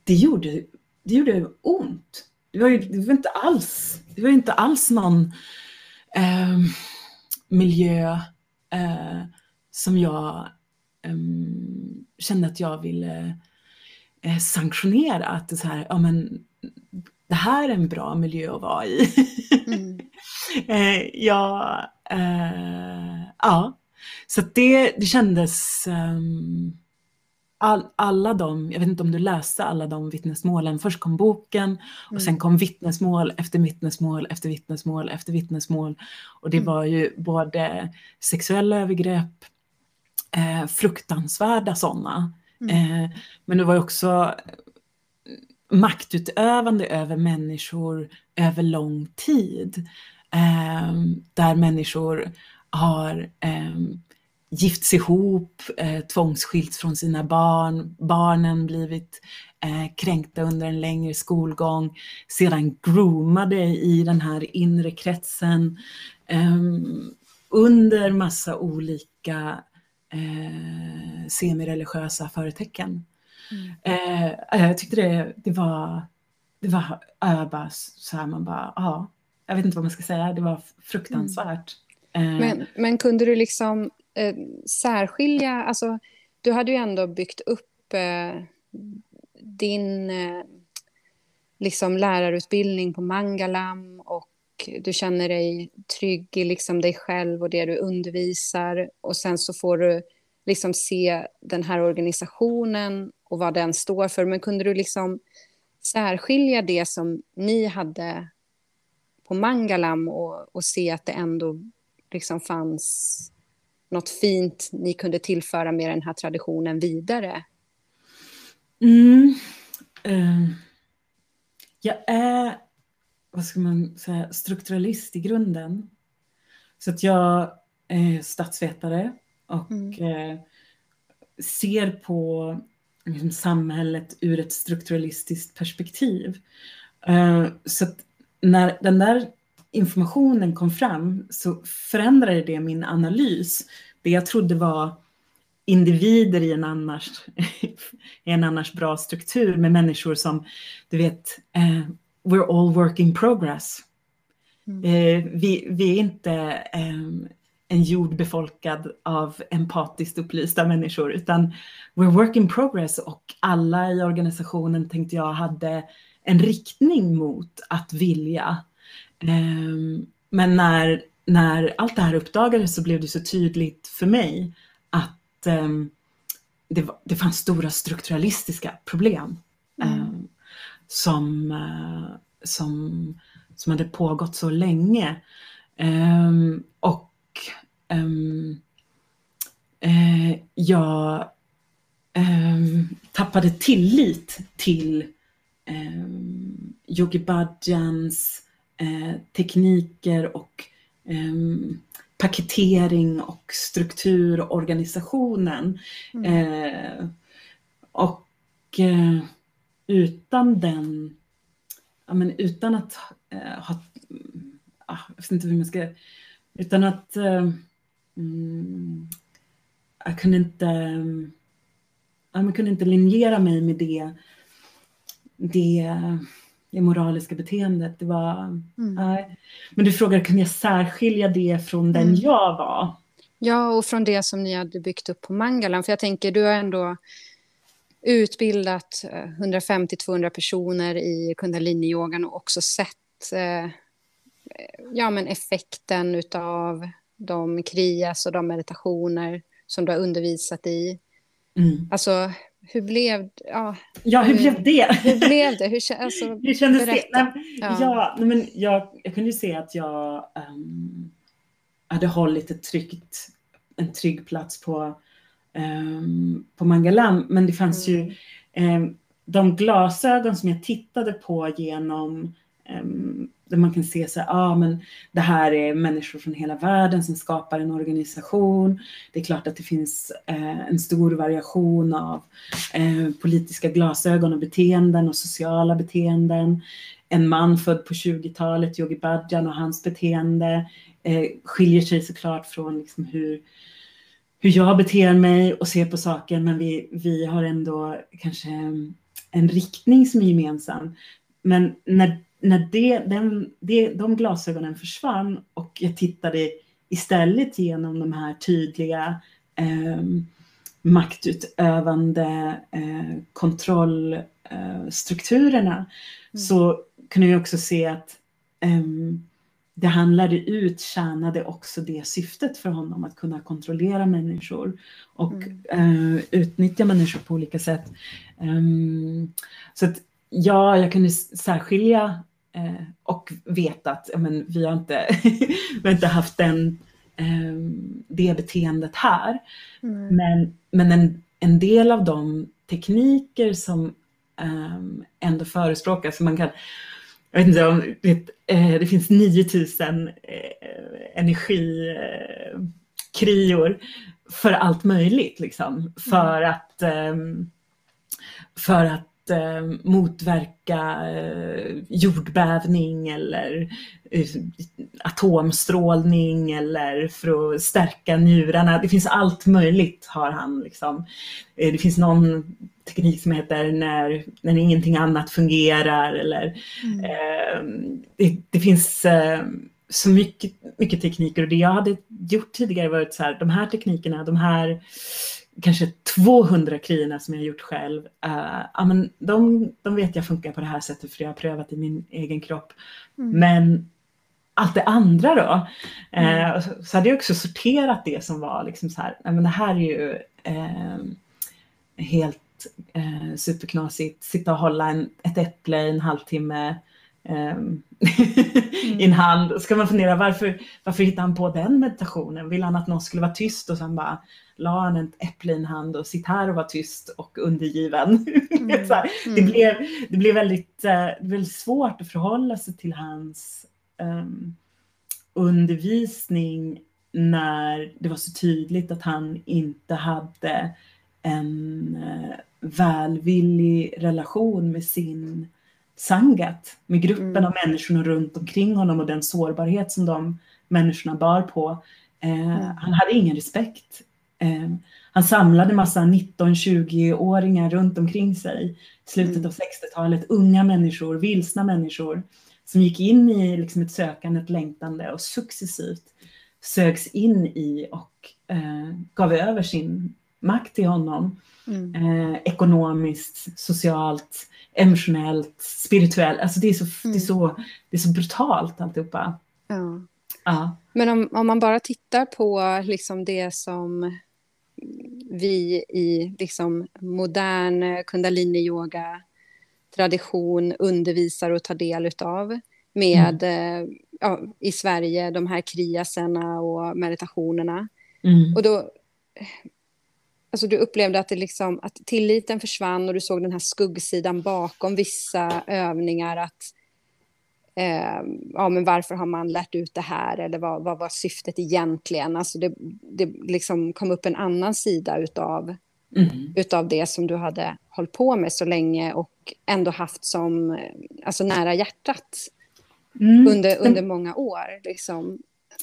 det gjorde, det gjorde ont. Det var ju det var inte alls, det var inte alls någon eh, miljö eh, som jag eh, kände att jag ville eh, sanktionera. Att det, så här, ja, men, det här är en bra miljö att vara i. Mm. Eh, ja, eh, ja, så det, det kändes um, all, alla de, jag vet inte om du läste alla de vittnesmålen, först kom boken mm. och sen kom vittnesmål efter vittnesmål efter vittnesmål efter vittnesmål. Och det mm. var ju både sexuella övergrepp, eh, fruktansvärda sådana, Mm. Eh, men det var också maktutövande över människor över lång tid. Eh, där människor har eh, gifts ihop, eh, tvångsskilts från sina barn, barnen blivit eh, kränkta under en längre skolgång, sedan groomade i den här inre kretsen eh, under massa olika eh, semireligiösa företecken. Mm. Eh, jag tyckte det, det var, det var äh, bara så här, man bara, ja, jag vet inte vad man ska säga, det var fruktansvärt. Mm. Men, men kunde du liksom eh, särskilja, alltså du hade ju ändå byggt upp eh, din eh, liksom lärarutbildning på Mangalam och du känner dig trygg i liksom dig själv och det du undervisar och sen så får du liksom se den här organisationen och vad den står för. Men kunde du liksom särskilja det som ni hade på Mangalam och, och se att det ändå liksom fanns något fint ni kunde tillföra med den här traditionen vidare? Mm. Uh, jag är, vad ska man säga, strukturalist i grunden. Så att jag är statsvetare och mm. uh, ser på liksom, samhället ur ett strukturalistiskt perspektiv. Uh, så att när den där informationen kom fram så förändrade det min analys. Det jag trodde var individer i en annars, i en annars bra struktur med människor som, du vet, uh, we're all work in progress. Mm. Uh, vi, vi är inte um, en jord befolkad av empatiskt upplysta människor, utan we're work in progress och alla i organisationen tänkte jag hade en riktning mot att vilja men när, när allt det här uppdagades så blev det så tydligt för mig att ehm, det, det fanns stora strukturalistiska problem mm. Ehm, som, eh, som, som hade pågått så länge. och eh, jag tappade tillit till Yogi Bhajans eh, tekniker och eh, paketering och struktur, organisationen. Mm. Eh, och eh, utan den, ja, men utan att ha, ah, jag vet inte hur man ska, utan att mm, jag kunde inte, jag kunde inte linjera mig med det, det det moraliska beteendet. Det var, mm. Men du frågar, kan jag särskilja det från den mm. jag var? Ja, och från det som ni hade byggt upp på Mangalan. För jag tänker, du har ändå utbildat 150-200 eh, personer i kundaliniyogan och också sett eh, ja, men effekten av de krias och de meditationer som du har undervisat i. Mm. Alltså, hur blev ja, ja, hur, hur blev det? Hur blev det? Hur, alltså, hur kändes berätta. det? Nej, ja. ja nej, men jag, jag kunde ju se att jag um, hade hållit ett tryggt, en trygg plats på, um, på Mangalam. Men det fanns mm. ju um, de glasögon som jag tittade på genom där man kan se så här, ah, men det här är människor från hela världen som skapar en organisation. Det är klart att det finns eh, en stor variation av eh, politiska glasögon och beteenden och sociala beteenden. En man född på 20-talet, Yogi Bhajan och hans beteende eh, skiljer sig såklart från liksom hur hur jag beter mig och ser på saker, men vi, vi har ändå kanske en riktning som är gemensam. Men när när det, den, det, de glasögonen försvann och jag tittade istället genom de här tydliga eh, maktutövande eh, kontrollstrukturerna eh, mm. så kunde jag också se att eh, det handlade ut, tjänade också det syftet för honom att kunna kontrollera människor och mm. eh, utnyttja människor på olika sätt. Um, så att ja, jag kunde särskilja Eh, och vet att men, vi, har inte, vi har inte haft den, eh, det beteendet här. Mm. Men, men en, en del av de tekniker som um, ändå förespråkas, man kan jag vet inte om det, eh, det finns 9000 eh, energikrior eh, för allt möjligt liksom. För mm. att, eh, för att eh, motverka eh, jordbävning eller eh, atomstrålning eller för att stärka njurarna. Det finns allt möjligt har han. Liksom. Eh, det finns någon teknik som heter när, när ingenting annat fungerar eller mm. eh, det, det, finns eh, så mycket, mycket tekniker och det jag hade gjort tidigare var att så här, de här teknikerna, de här kanske 200 krierna som jag gjort själv, uh, ja, men de, de vet jag funkar på det här sättet för jag har prövat i min egen kropp. Mm. Men allt det andra då, mm. uh, så, så, hade jag också sorterat det som var liksom så här, men det här är ju uh, helt uh, superknasigt, sitta och hålla en, ett äpple i en halvtimme um, i en hand. Ska man fundera varför, varför hittade han på den meditationen? Vill han att någon skulle vara tyst och sen bara la han ett äpple i en hand och sitt här och var tyst och undergiven. Mm. det, mm. blev, det blev väldigt, uh, väldigt svårt att förhålla sig till hans um, undervisning när det var så tydligt att han inte hade en uh, välvillig relation med sin sangat, med gruppen mm. av människorna runt omkring honom och den sårbarhet som de människorna bar på. Eh, mm. Han hade ingen respekt Eh, han samlade massa 19-20-åringar runt omkring sig i slutet mm. av 60-talet, unga människor, vilsna människor som gick in i liksom ett sökande, ett längtande och successivt sögs in i och eh, gav över sin makt till honom. Mm. Eh, ekonomiskt, socialt, emotionellt, spirituellt. Alltså det är så, mm. det är så, det är så brutalt alltihopa. Ja. ja. Men om, om man bara tittar på liksom det som vi i liksom modern kundaliniyoga tradition undervisar och tar del av med mm. Eh, ja, i Sverige, de här kriaserna och meditationerna. Mm. Och då, alltså du upplevde att, det liksom, att tilliten försvann och du såg den här skuggsidan bakom vissa övningar. Att eh, ja, men varför har man lärt ut det här eller vad, vad var syftet egentligen? Alltså det, det liksom kom upp en annan sida utav, mm. utav det som du hade hållit på med så länge och ändå haft som alltså nära hjärtat mm. under, under många år. Liksom.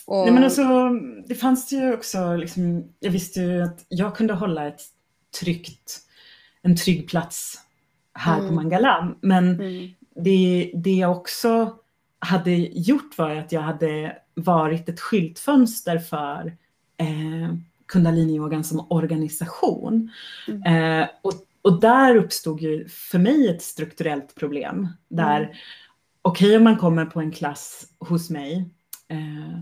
Och... Nej, men alltså, det fanns ju också, liksom, jag visste ju att jag kunde hålla ett tryggt, en trygg plats här mm. på Mangalam. Men mm. det, det jag också hade gjort var att jag hade varit ett skyltfönster för eh, kundaliniyogan som organisation. Mm. Eh, och, och där uppstod ju för mig ett strukturellt problem. Där, mm. okej okay, om man kommer på en klass hos mig eh,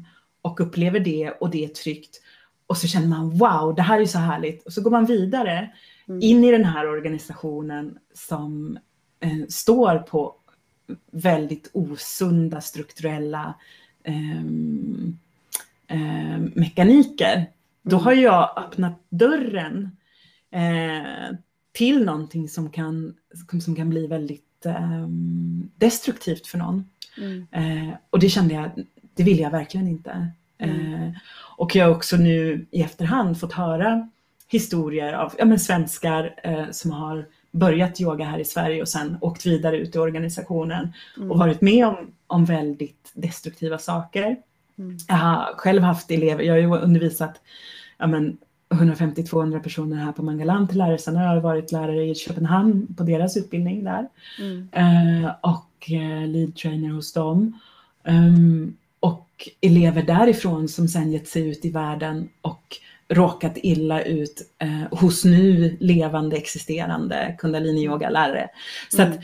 och upplever det och det är tryggt och så känner man wow, det här är så härligt. Och så går man vidare mm. in i den här organisationen som eh, står på väldigt osunda strukturella eh, eh, mekaniker. Då mm. har jag öppnat dörren eh, till någonting som kan, som kan bli väldigt ehm, destruktivt för någon. Mm. Eh, och det kände jag, det vill jag verkligen inte. Mm. Eh, och jag har också nu i efterhand fått höra historier av ja, men svenskar eh, som har börjat yoga här i Sverige och sen åkt vidare ut i organisationen mm. och varit med om, om väldigt destruktiva saker. Mm. Jag har själv haft elever, jag har ju undervisat ja, 150-200 personer här på Mangalam till lärare. Sen har jag varit lärare i Köpenhamn på deras utbildning där. Mm. Eh, och eh, lead trainer hos dem. Um, elever därifrån som sen gett sig ut i världen och råkat illa ut eh, hos nu levande existerande kundalini-yoga-lärare. Så mm. att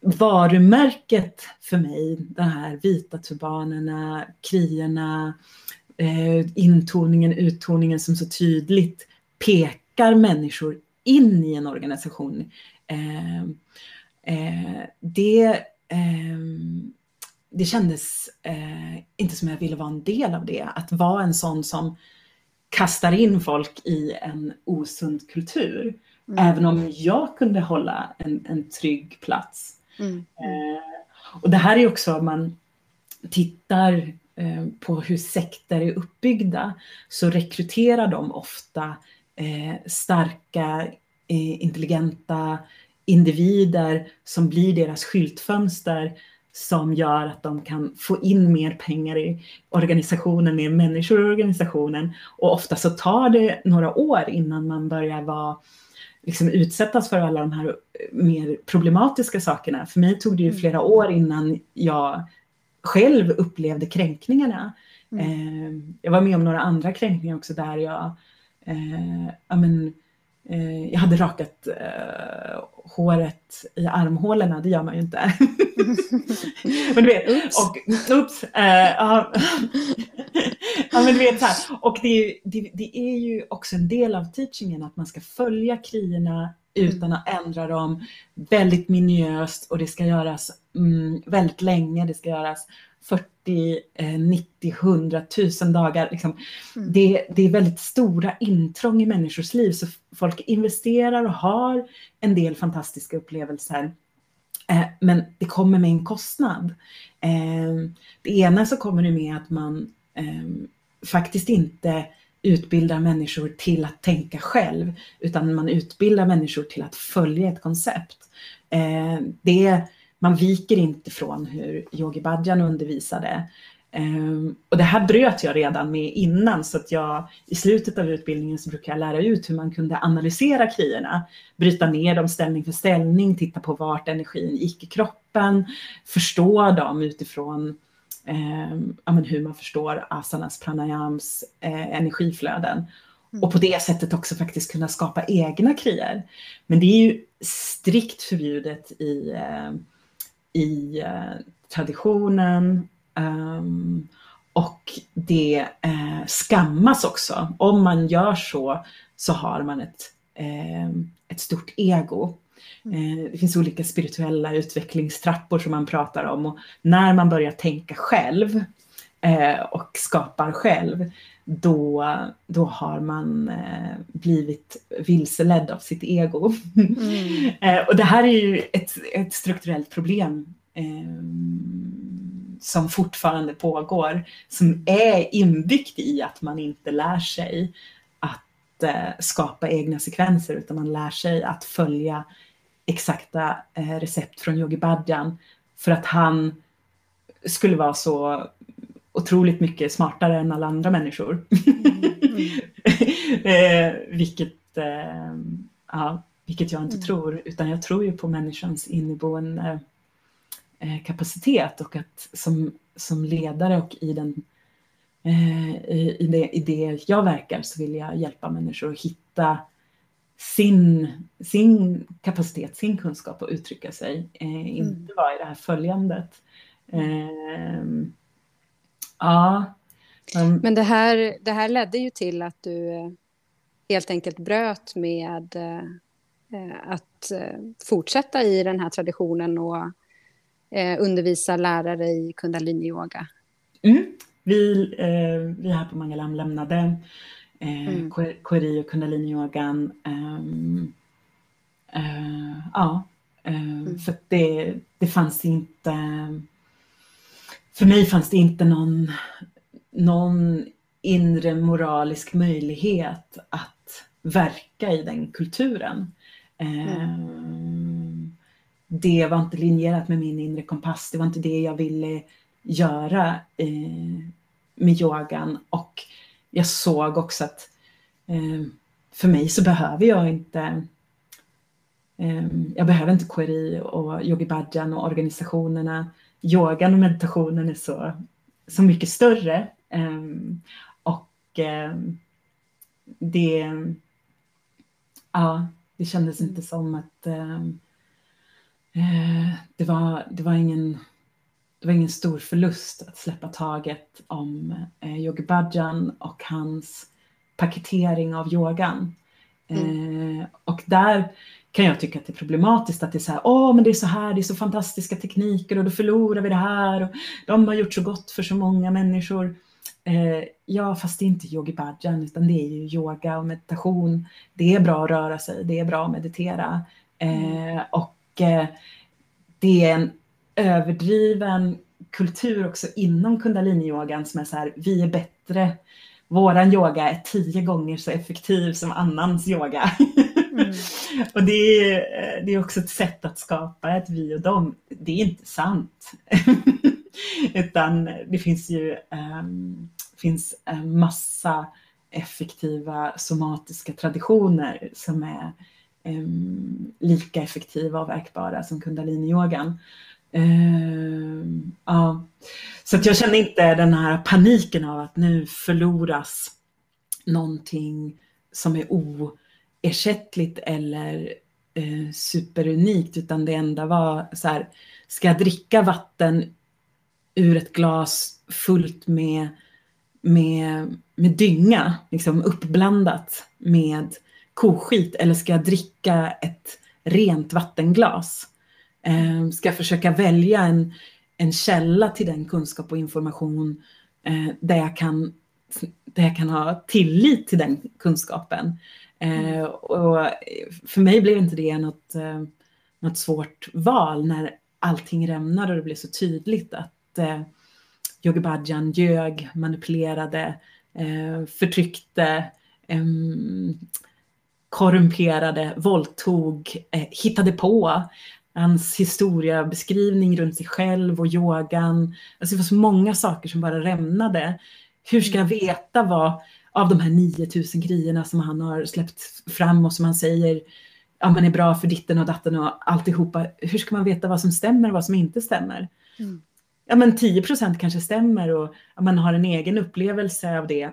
varumärket för mig, de här vita turbanerna, krierna, eh, intoningen, uttoningen som så tydligt pekar människor in i en organisation. Eh, eh, det, eh, det kändes eh, inte som jag ville vara en del av det. Att vara en sån som kastar in folk i en osund kultur. Mm. Även om jag kunde hålla en, en trygg plats. Mm. Eh, och det här är också om man tittar eh, på hur sekter är uppbyggda så rekryterar de ofta eh, starka, eh, intelligenta individer som blir deras skyltfönster som gör att de kan få in mer pengar i organisationen, mer människor i organisationen. Och ofta så tar det några år innan man börjar vara, liksom utsättas för alla de här mer problematiska sakerna. För mig tog det ju mm. flera år innan jag själv upplevde kränkningarna. Mm. Eh, jag var med om några andra kränkningar också där jag, eh, ja, men, jag hade rakat eh, håret i armhålorna, det gör man ju inte. men du vet, oops. och oops, äh, ja. ja men du vet så här, och det, det, det, är ju också en del av teachingen att man ska följa krierna utan att ändra dem väldigt minutiöst och det ska göras mm, väldigt länge, det ska göras 40, 90, 100 000 dagar. Liksom. Mm. Det, det, är väldigt stora intrång i människors liv så folk investerar och har en del fantastiska upplevelser. Eh, men det kommer med en kostnad. Eh, det ena så kommer det med att man eh, faktiskt inte utbildar människor till att tänka själv, utan man utbildar människor till att följa ett koncept. Eh, det, man viker inte från hur Yogi Bhajan undervisade. Um, och det här bröt jag redan med innan så att jag i slutet av utbildningen så brukar jag lära ut hur man kunde analysera krierna, bryta ner dem ställning för ställning, titta på vart energin gick i kroppen, förstå dem utifrån um, ja, hur man förstår asanas, pranayams eh, energiflöden. Mm. Och på det sättet också faktiskt kunna skapa egna krier. Men det är ju strikt förbjudet i eh, i eh, traditionen um, och det eh, skammas också. Om man gör så så har man ett, eh, ett stort ego. Mm. Eh, det finns olika spirituella utvecklingstrappor som man pratar om och när man börjar tänka själv och skapar själv då, då har man eh, blivit vilseledd av sitt ego. Mm. eh, och det här är ju ett, ett strukturellt problem eh, som fortfarande pågår, som är inbyggt i att man inte lär sig att skapa egna sekvenser, utan man lär sig att följa exakta recept från Yogi Bhajan för att han skulle vara så otroligt mycket smartare än alla andra människor. Mm. eh, vilket, eh, ja, vilket jag inte mm. tror, utan jag tror ju på människans inneboende eh, kapacitet och att som, som ledare och i, den, eh, i, det, i det jag verkar så vill jag hjälpa människor att hitta sin, sin kapacitet, sin kunskap att uttrycka sig, eh, inte mm. vara i det här följandet. Eh, Ja. Um, Men det här, det här ledde ju till att du eh, helt enkelt bröt med eh, eh, att fortsätta i den här traditionen och undervisa lärare i kundaliniyoga. Mm. Vi, vi här på Mangalam lämnade mm. KRI och kundaliniyogan. Um, uh, ja, uh, mm. för det, det fanns inte för mig fanns det inte någon, någon inre moralisk möjlighet att verka i den kulturen. Mm. Det var inte linjerat med min inre kompass, det var inte det jag ville göra med yogan och jag såg också att eh, för mig så behöver jag inte jag behöver inte KRI och Yogi Bhajan och organisationerna yogan och meditationen är så, så mycket större. Ehm, och ehm, det, ja, det kändes inte som att ehm, eh, det, var, det, var ingen, det var ingen stor förlust att släppa taget om eh, Yogi Bhajan och hans paketering av yogan. Mm. Uh, och där kan jag tycka att det är problematiskt att det är så här, åh men det är så här, det är så fantastiska tekniker och då förlorar vi det här och de har gjort så gott för så många människor. Eh, ja, fast det är inte yogi bhajan utan det är ju yoga och meditation. Det är bra att röra sig, det är bra att meditera. Eh, mm. och eh, det är en överdriven kultur också inom kundaliniyogan som är så här, vi är bättre, våran yoga är tio gånger så effektiv som annans yoga. Mm. och det är, det är också ett sätt att skapa ett vi och dem. Det är inte sant. Utan det finns ju um, finns en massa effektiva somatiska traditioner som är um, lika effektiva och verkbara som kundaliniyogan. Uh, ja. Så att jag känner inte den här paniken av att nu förloras någonting som är oersättligt eller uh, superunikt utan det enda var så här, ska jag dricka vatten ur ett glas fullt med, med, med dynga, liksom uppblandat med koskit eller ska jag dricka ett rent vattenglas? Eh, ska försöka välja en, en källa till den kunskap och information eh, där, jag kan, där jag kan ha tillit till den kunskapen? Eh, och för mig blev inte det något, eh, något svårt val när allting rämnade och det blev så tydligt att eh, Yogi Bhajan ljög, manipulerade, eh, förtryckte, eh, korrumperade, våldtog, eh, hittade på. Hans historiebeskrivning runt sig själv och yogan. Alltså det var så många saker som bara rämnade. Hur ska jag veta vad av de här 9000 grejerna som han har släppt fram och som han säger ja, man är bra för ditten och datten och alltihopa. Hur ska man veta vad som stämmer och vad som inte stämmer? Mm ja, men 10 procent kanske stämmer och man har en egen upplevelse av det.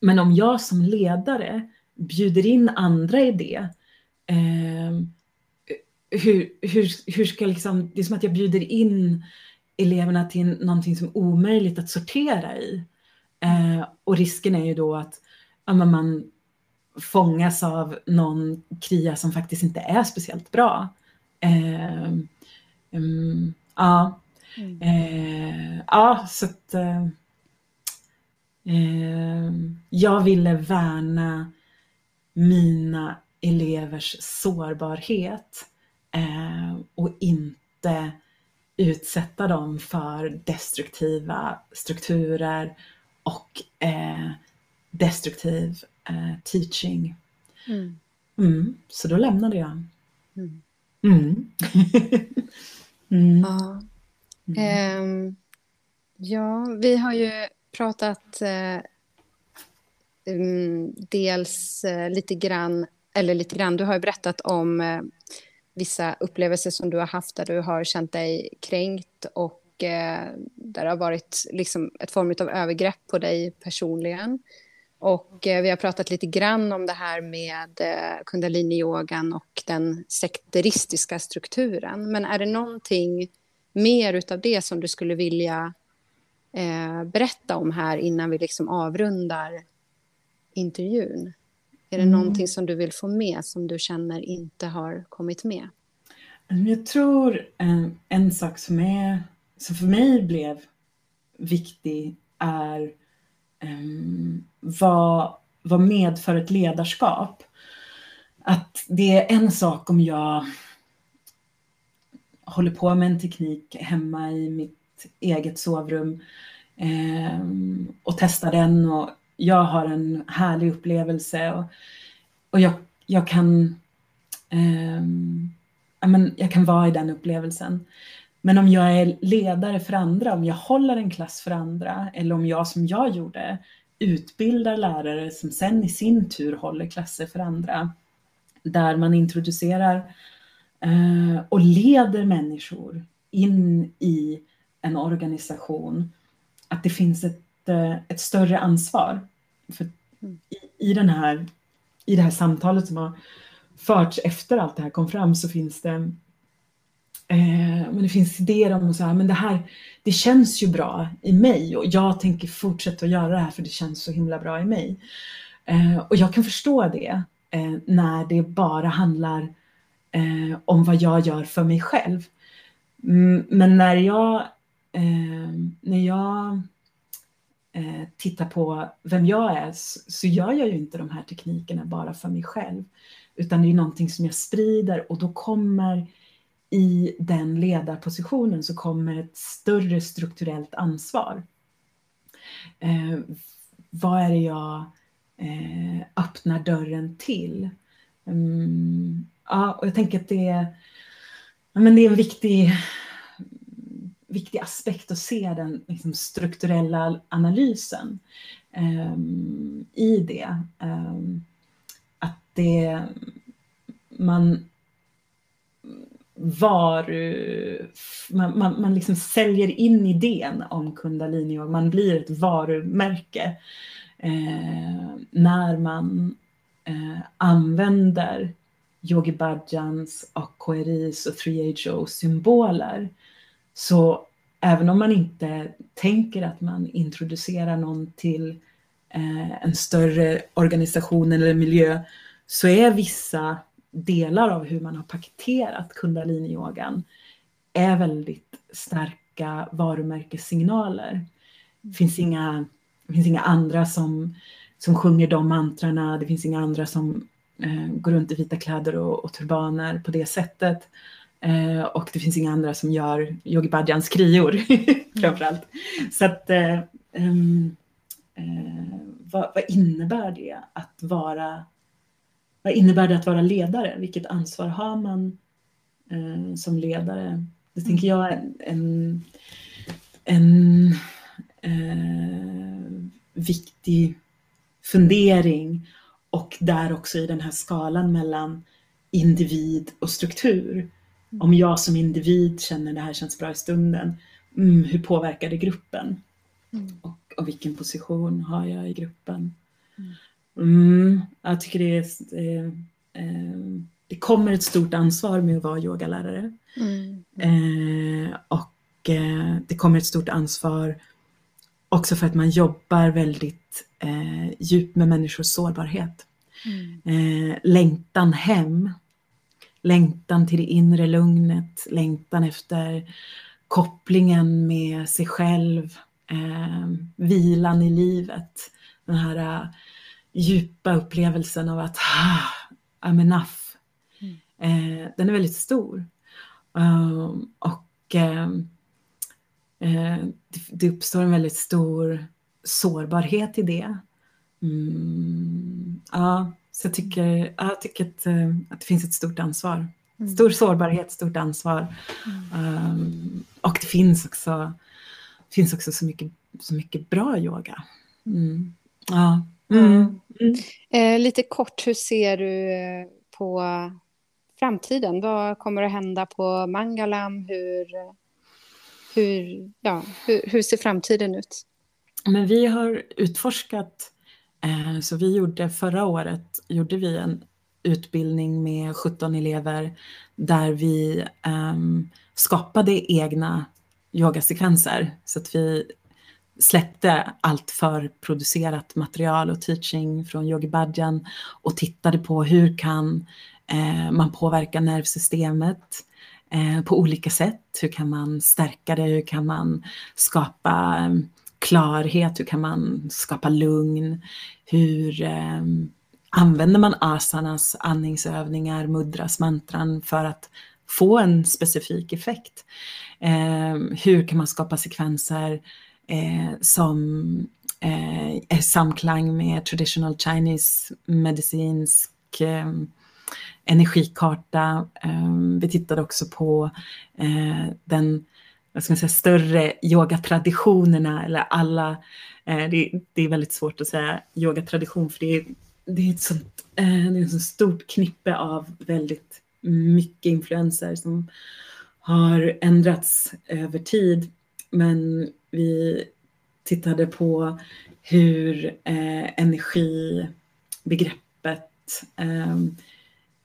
Men om jag som ledare bjuder in andra i det, eh, hur, hur, hur ska liksom, det är som att jag bjuder in eleverna till någonting som är omöjligt att sortera i. Eh, och risken är ju då att ja, man fångas av någon kria som faktiskt inte är speciellt bra. Eh, um, ja, Mm. Eh, ja, så att eh, eh, jag ville värna mina elevers sårbarhet och inte utsätta dem för destruktiva strukturer och eh, destruktiv eh, teaching. Mm. Mm, så då lämnade jag. Mm. mm. mm. Ja. Mm. ja, vi har ju pratat eh, um, dels eh, lite grann, eller lite grann, du har ju berättat om eh, vissa upplevelser som du har haft där du har känt dig kränkt och eh, där det har varit liksom ett form av övergrepp på dig personligen. Och eh, vi har pratat lite grann om det här med eh, kundaliniyogan och den sekteristiska strukturen. Men är det någonting mer utav det som du skulle vilja eh, berätta om här innan vi liksom avrundar intervjun? Är det mm. någonting som du vill få med som du känner inte har kommit med? Jag tror en, en sak som, är, som för mig blev viktig är um, vad, vad medför ett ledarskap? Att det är en sak om jag håller på med en teknik hemma i mitt eget sovrum eh, och testar den och jag har en härlig upplevelse och, och jag, jag kan eh, men jag kan vara i den upplevelsen. Men om jag är ledare för andra, om jag håller en klass för andra eller om jag som jag gjorde utbildar lärare som sen i sin tur håller klasser för andra där man introducerar Eh, och leder människor in i en organisation, att det finns ett, eh, ett större ansvar. För i, i, den här, I det här samtalet som har förts efter allt det här kom fram så finns det eh, men det finns idéer om så här, men det här, det känns ju bra i mig och jag tänker fortsätta att göra det här för det känns så himla bra i mig. Eh, och jag kan förstå det eh, när det bara handlar om vad jag gör för mig själv. Mm, men när jag, när jag eh, på vem jag är så gör jag ju inte de här teknikerna bara för mig själv. Utan det är någonting som jag sprider och då kommer i den ledarpositionen så kommer ett större strukturellt ansvar. Eh, vad är det jag eh, öppnar dörren till? Mm, ja, och jag tänker att det är, ja, men det är en viktig, viktig aspekt att se den liksom, strukturella analysen um, i det. Um, att det man var, man, man, man liksom säljer in idén om kundalini och man blir ett varumärke eh, när man eh, använder Yogi Bhajans och KRIs och 3HO symboler. Så även om man inte tänker att man introducerar någon till eh, en större organisation eller miljö så är vissa delar av hur man har paketerat kundaliniyogan är väldigt starka varumärkessignaler. Det finns inga, det finns inga andra som, som sjunger de mantrarna, det finns inga andra som eh, går runt i vita kläder och, och turbaner på det sättet. Eh, och det finns inga andra som gör Yogi Bhajans krior framförallt. Så att eh, um, vad, vad innebär det att vara vad innebär det att vara ledare? Vilket ansvar har man eh, som ledare? Det tänker jag är en, en eh, viktig fundering och där också i den här skalan mellan individ och struktur. Mm. Om jag som individ känner det här känns bra i stunden, mm, hur påverkar det gruppen? Mm. Och, och, vilken position har jag i gruppen? Mm. Mm, jag tycker det är, eh, eh, det kommer ett stort ansvar med att vara yogalärare. Mm. Eh, och eh, det kommer ett stort ansvar också för att man jobbar väldigt eh, djupt med människors sårbarhet. Mm. Eh, längtan hem, längtan till det inre lugnet, längtan efter kopplingen med sig själv, eh, vilan i livet, den här djupa upplevelsen av att ah, I'm enough. Mm. Eh, den är väldigt stor. Um, och eh, eh, det, det, uppstår en väldigt stor sårbarhet i det. Mm, ja, så jag tycker, jag tycker att, eh, att det finns ett stort ansvar. Mm. Stor sårbarhet, stort ansvar. Um, och det finns också, finns också så, mycket, så mycket bra yoga. Mm. Ja. Mm. Mm. Eh, lite kort, hur ser du eh, på framtiden? Vad kommer att hända på Mangalam? Hur, hur, ja, hur, hur ser framtiden ut? Men vi har utforskat, Eh, så vi gjorde förra året gjorde vi en utbildning med 17 elever där vi ehm, skapade egna yogasekvenser. Så att vi släppte allt för producerat material och teaching från Yogi Bhajan och tittade på hur kan eh, man påverka nervsystemet eh, på olika sätt. Hur kan man stärka det? Hur kan man skapa ehm, klarhet? Hur kan man skapa lugn? Hur eh, använder man asanas andningsövningar, mudras, mantran för att få en specifik effekt? Eh, hur kan man skapa sekvenser eh, som eh, är samklang med traditional Chinese medicinsk eh, energikarta. Eh, vi tittade också på eh, den vad ska man säga, större yogatraditionerna eller alla, eh, det, det, är väldigt svårt att säga yogatradition för det är, det är ett sånt, eh, det är ett sånt stort knippe av väldigt mycket influenser som har ändrats över tid. Men vi tittade på hur eh, energibegreppet eh,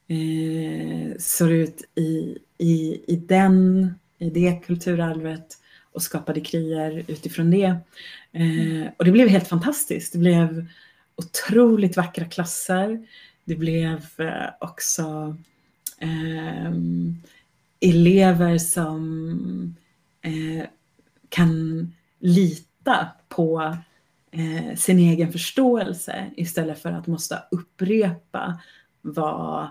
eh, ser ut i, i, i, den, i det kulturarvet och skapade krier utifrån det. Eh, och det blev helt fantastiskt. Det blev otroligt vackra klasser. Det blev eh, också eh, elever som eh, kan lita på eh, sin egen förståelse istället för att måste upprepa vad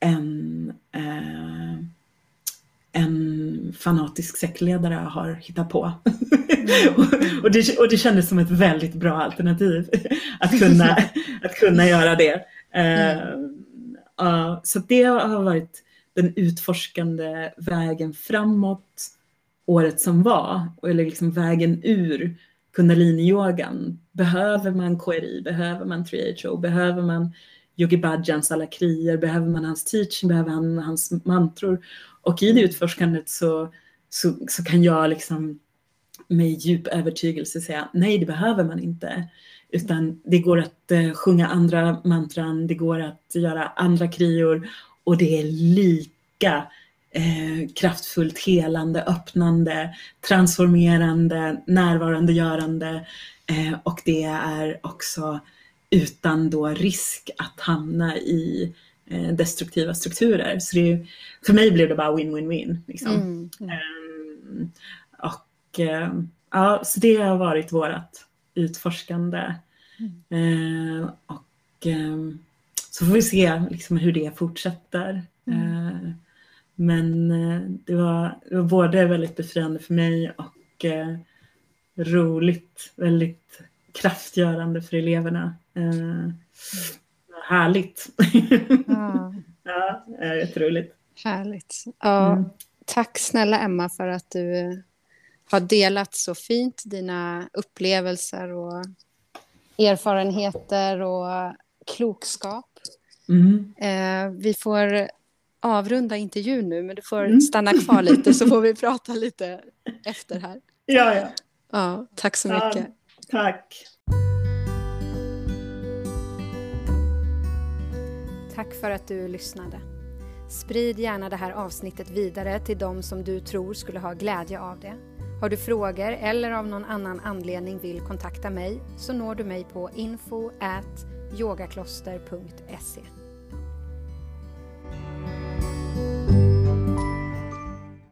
en, eh, en fanatisk sektledare har hittat på. Mm. och, det, och det kändes som ett väldigt bra alternativ att kunna, att kunna göra det. Mm. Uh, så det har varit den utforskande vägen framåt året som var, eller liksom vägen ur kundalini-yogan. Behöver man KRI, behöver man 3HO, behöver man Yogi Bhajans alla krier, behöver man hans teaching, behöver man hans mantror. Och i det utforskandet så, så, så kan jag liksom med djup övertygelse säga nej, det behöver man inte. Utan det går att eh, sjunga andra mantran, det går att göra andra krior och det är lika eh, kraftfullt helande, öppnande, transformerande, närvarande görande eh, och det är också utan då risk att hamna i eh, destruktiva strukturer. Så det, för mig blev det bara win-win-win. Liksom. Mm. Mm. och eh, ja, så det har varit vårt utforskande. Mm. Eh, och ehm, så får vi se liksom, hur det fortsätter. Mm. Men eh, det var, det var både väldigt befriande för mig och eh, roligt, väldigt kraftgörande för eleverna. Eh, härligt. Ja. ja, jätteroligt. Härligt. Ja, mm. Tack snälla Emma för att du har delat så fint dina upplevelser och erfarenheter och klokskap. Mm. Eh, vi får avrunda intervjun nu, men du får mm. stanna kvar lite så får vi prata lite efter här. Ja, ja. ja tack så mycket. Ja, tack. Tack för att du lyssnade. Sprid gärna det här avsnittet vidare till de som du tror skulle ha glädje av det. Har du frågor eller av någon annan anledning vill kontakta mig så når du mig på info yogakloster.se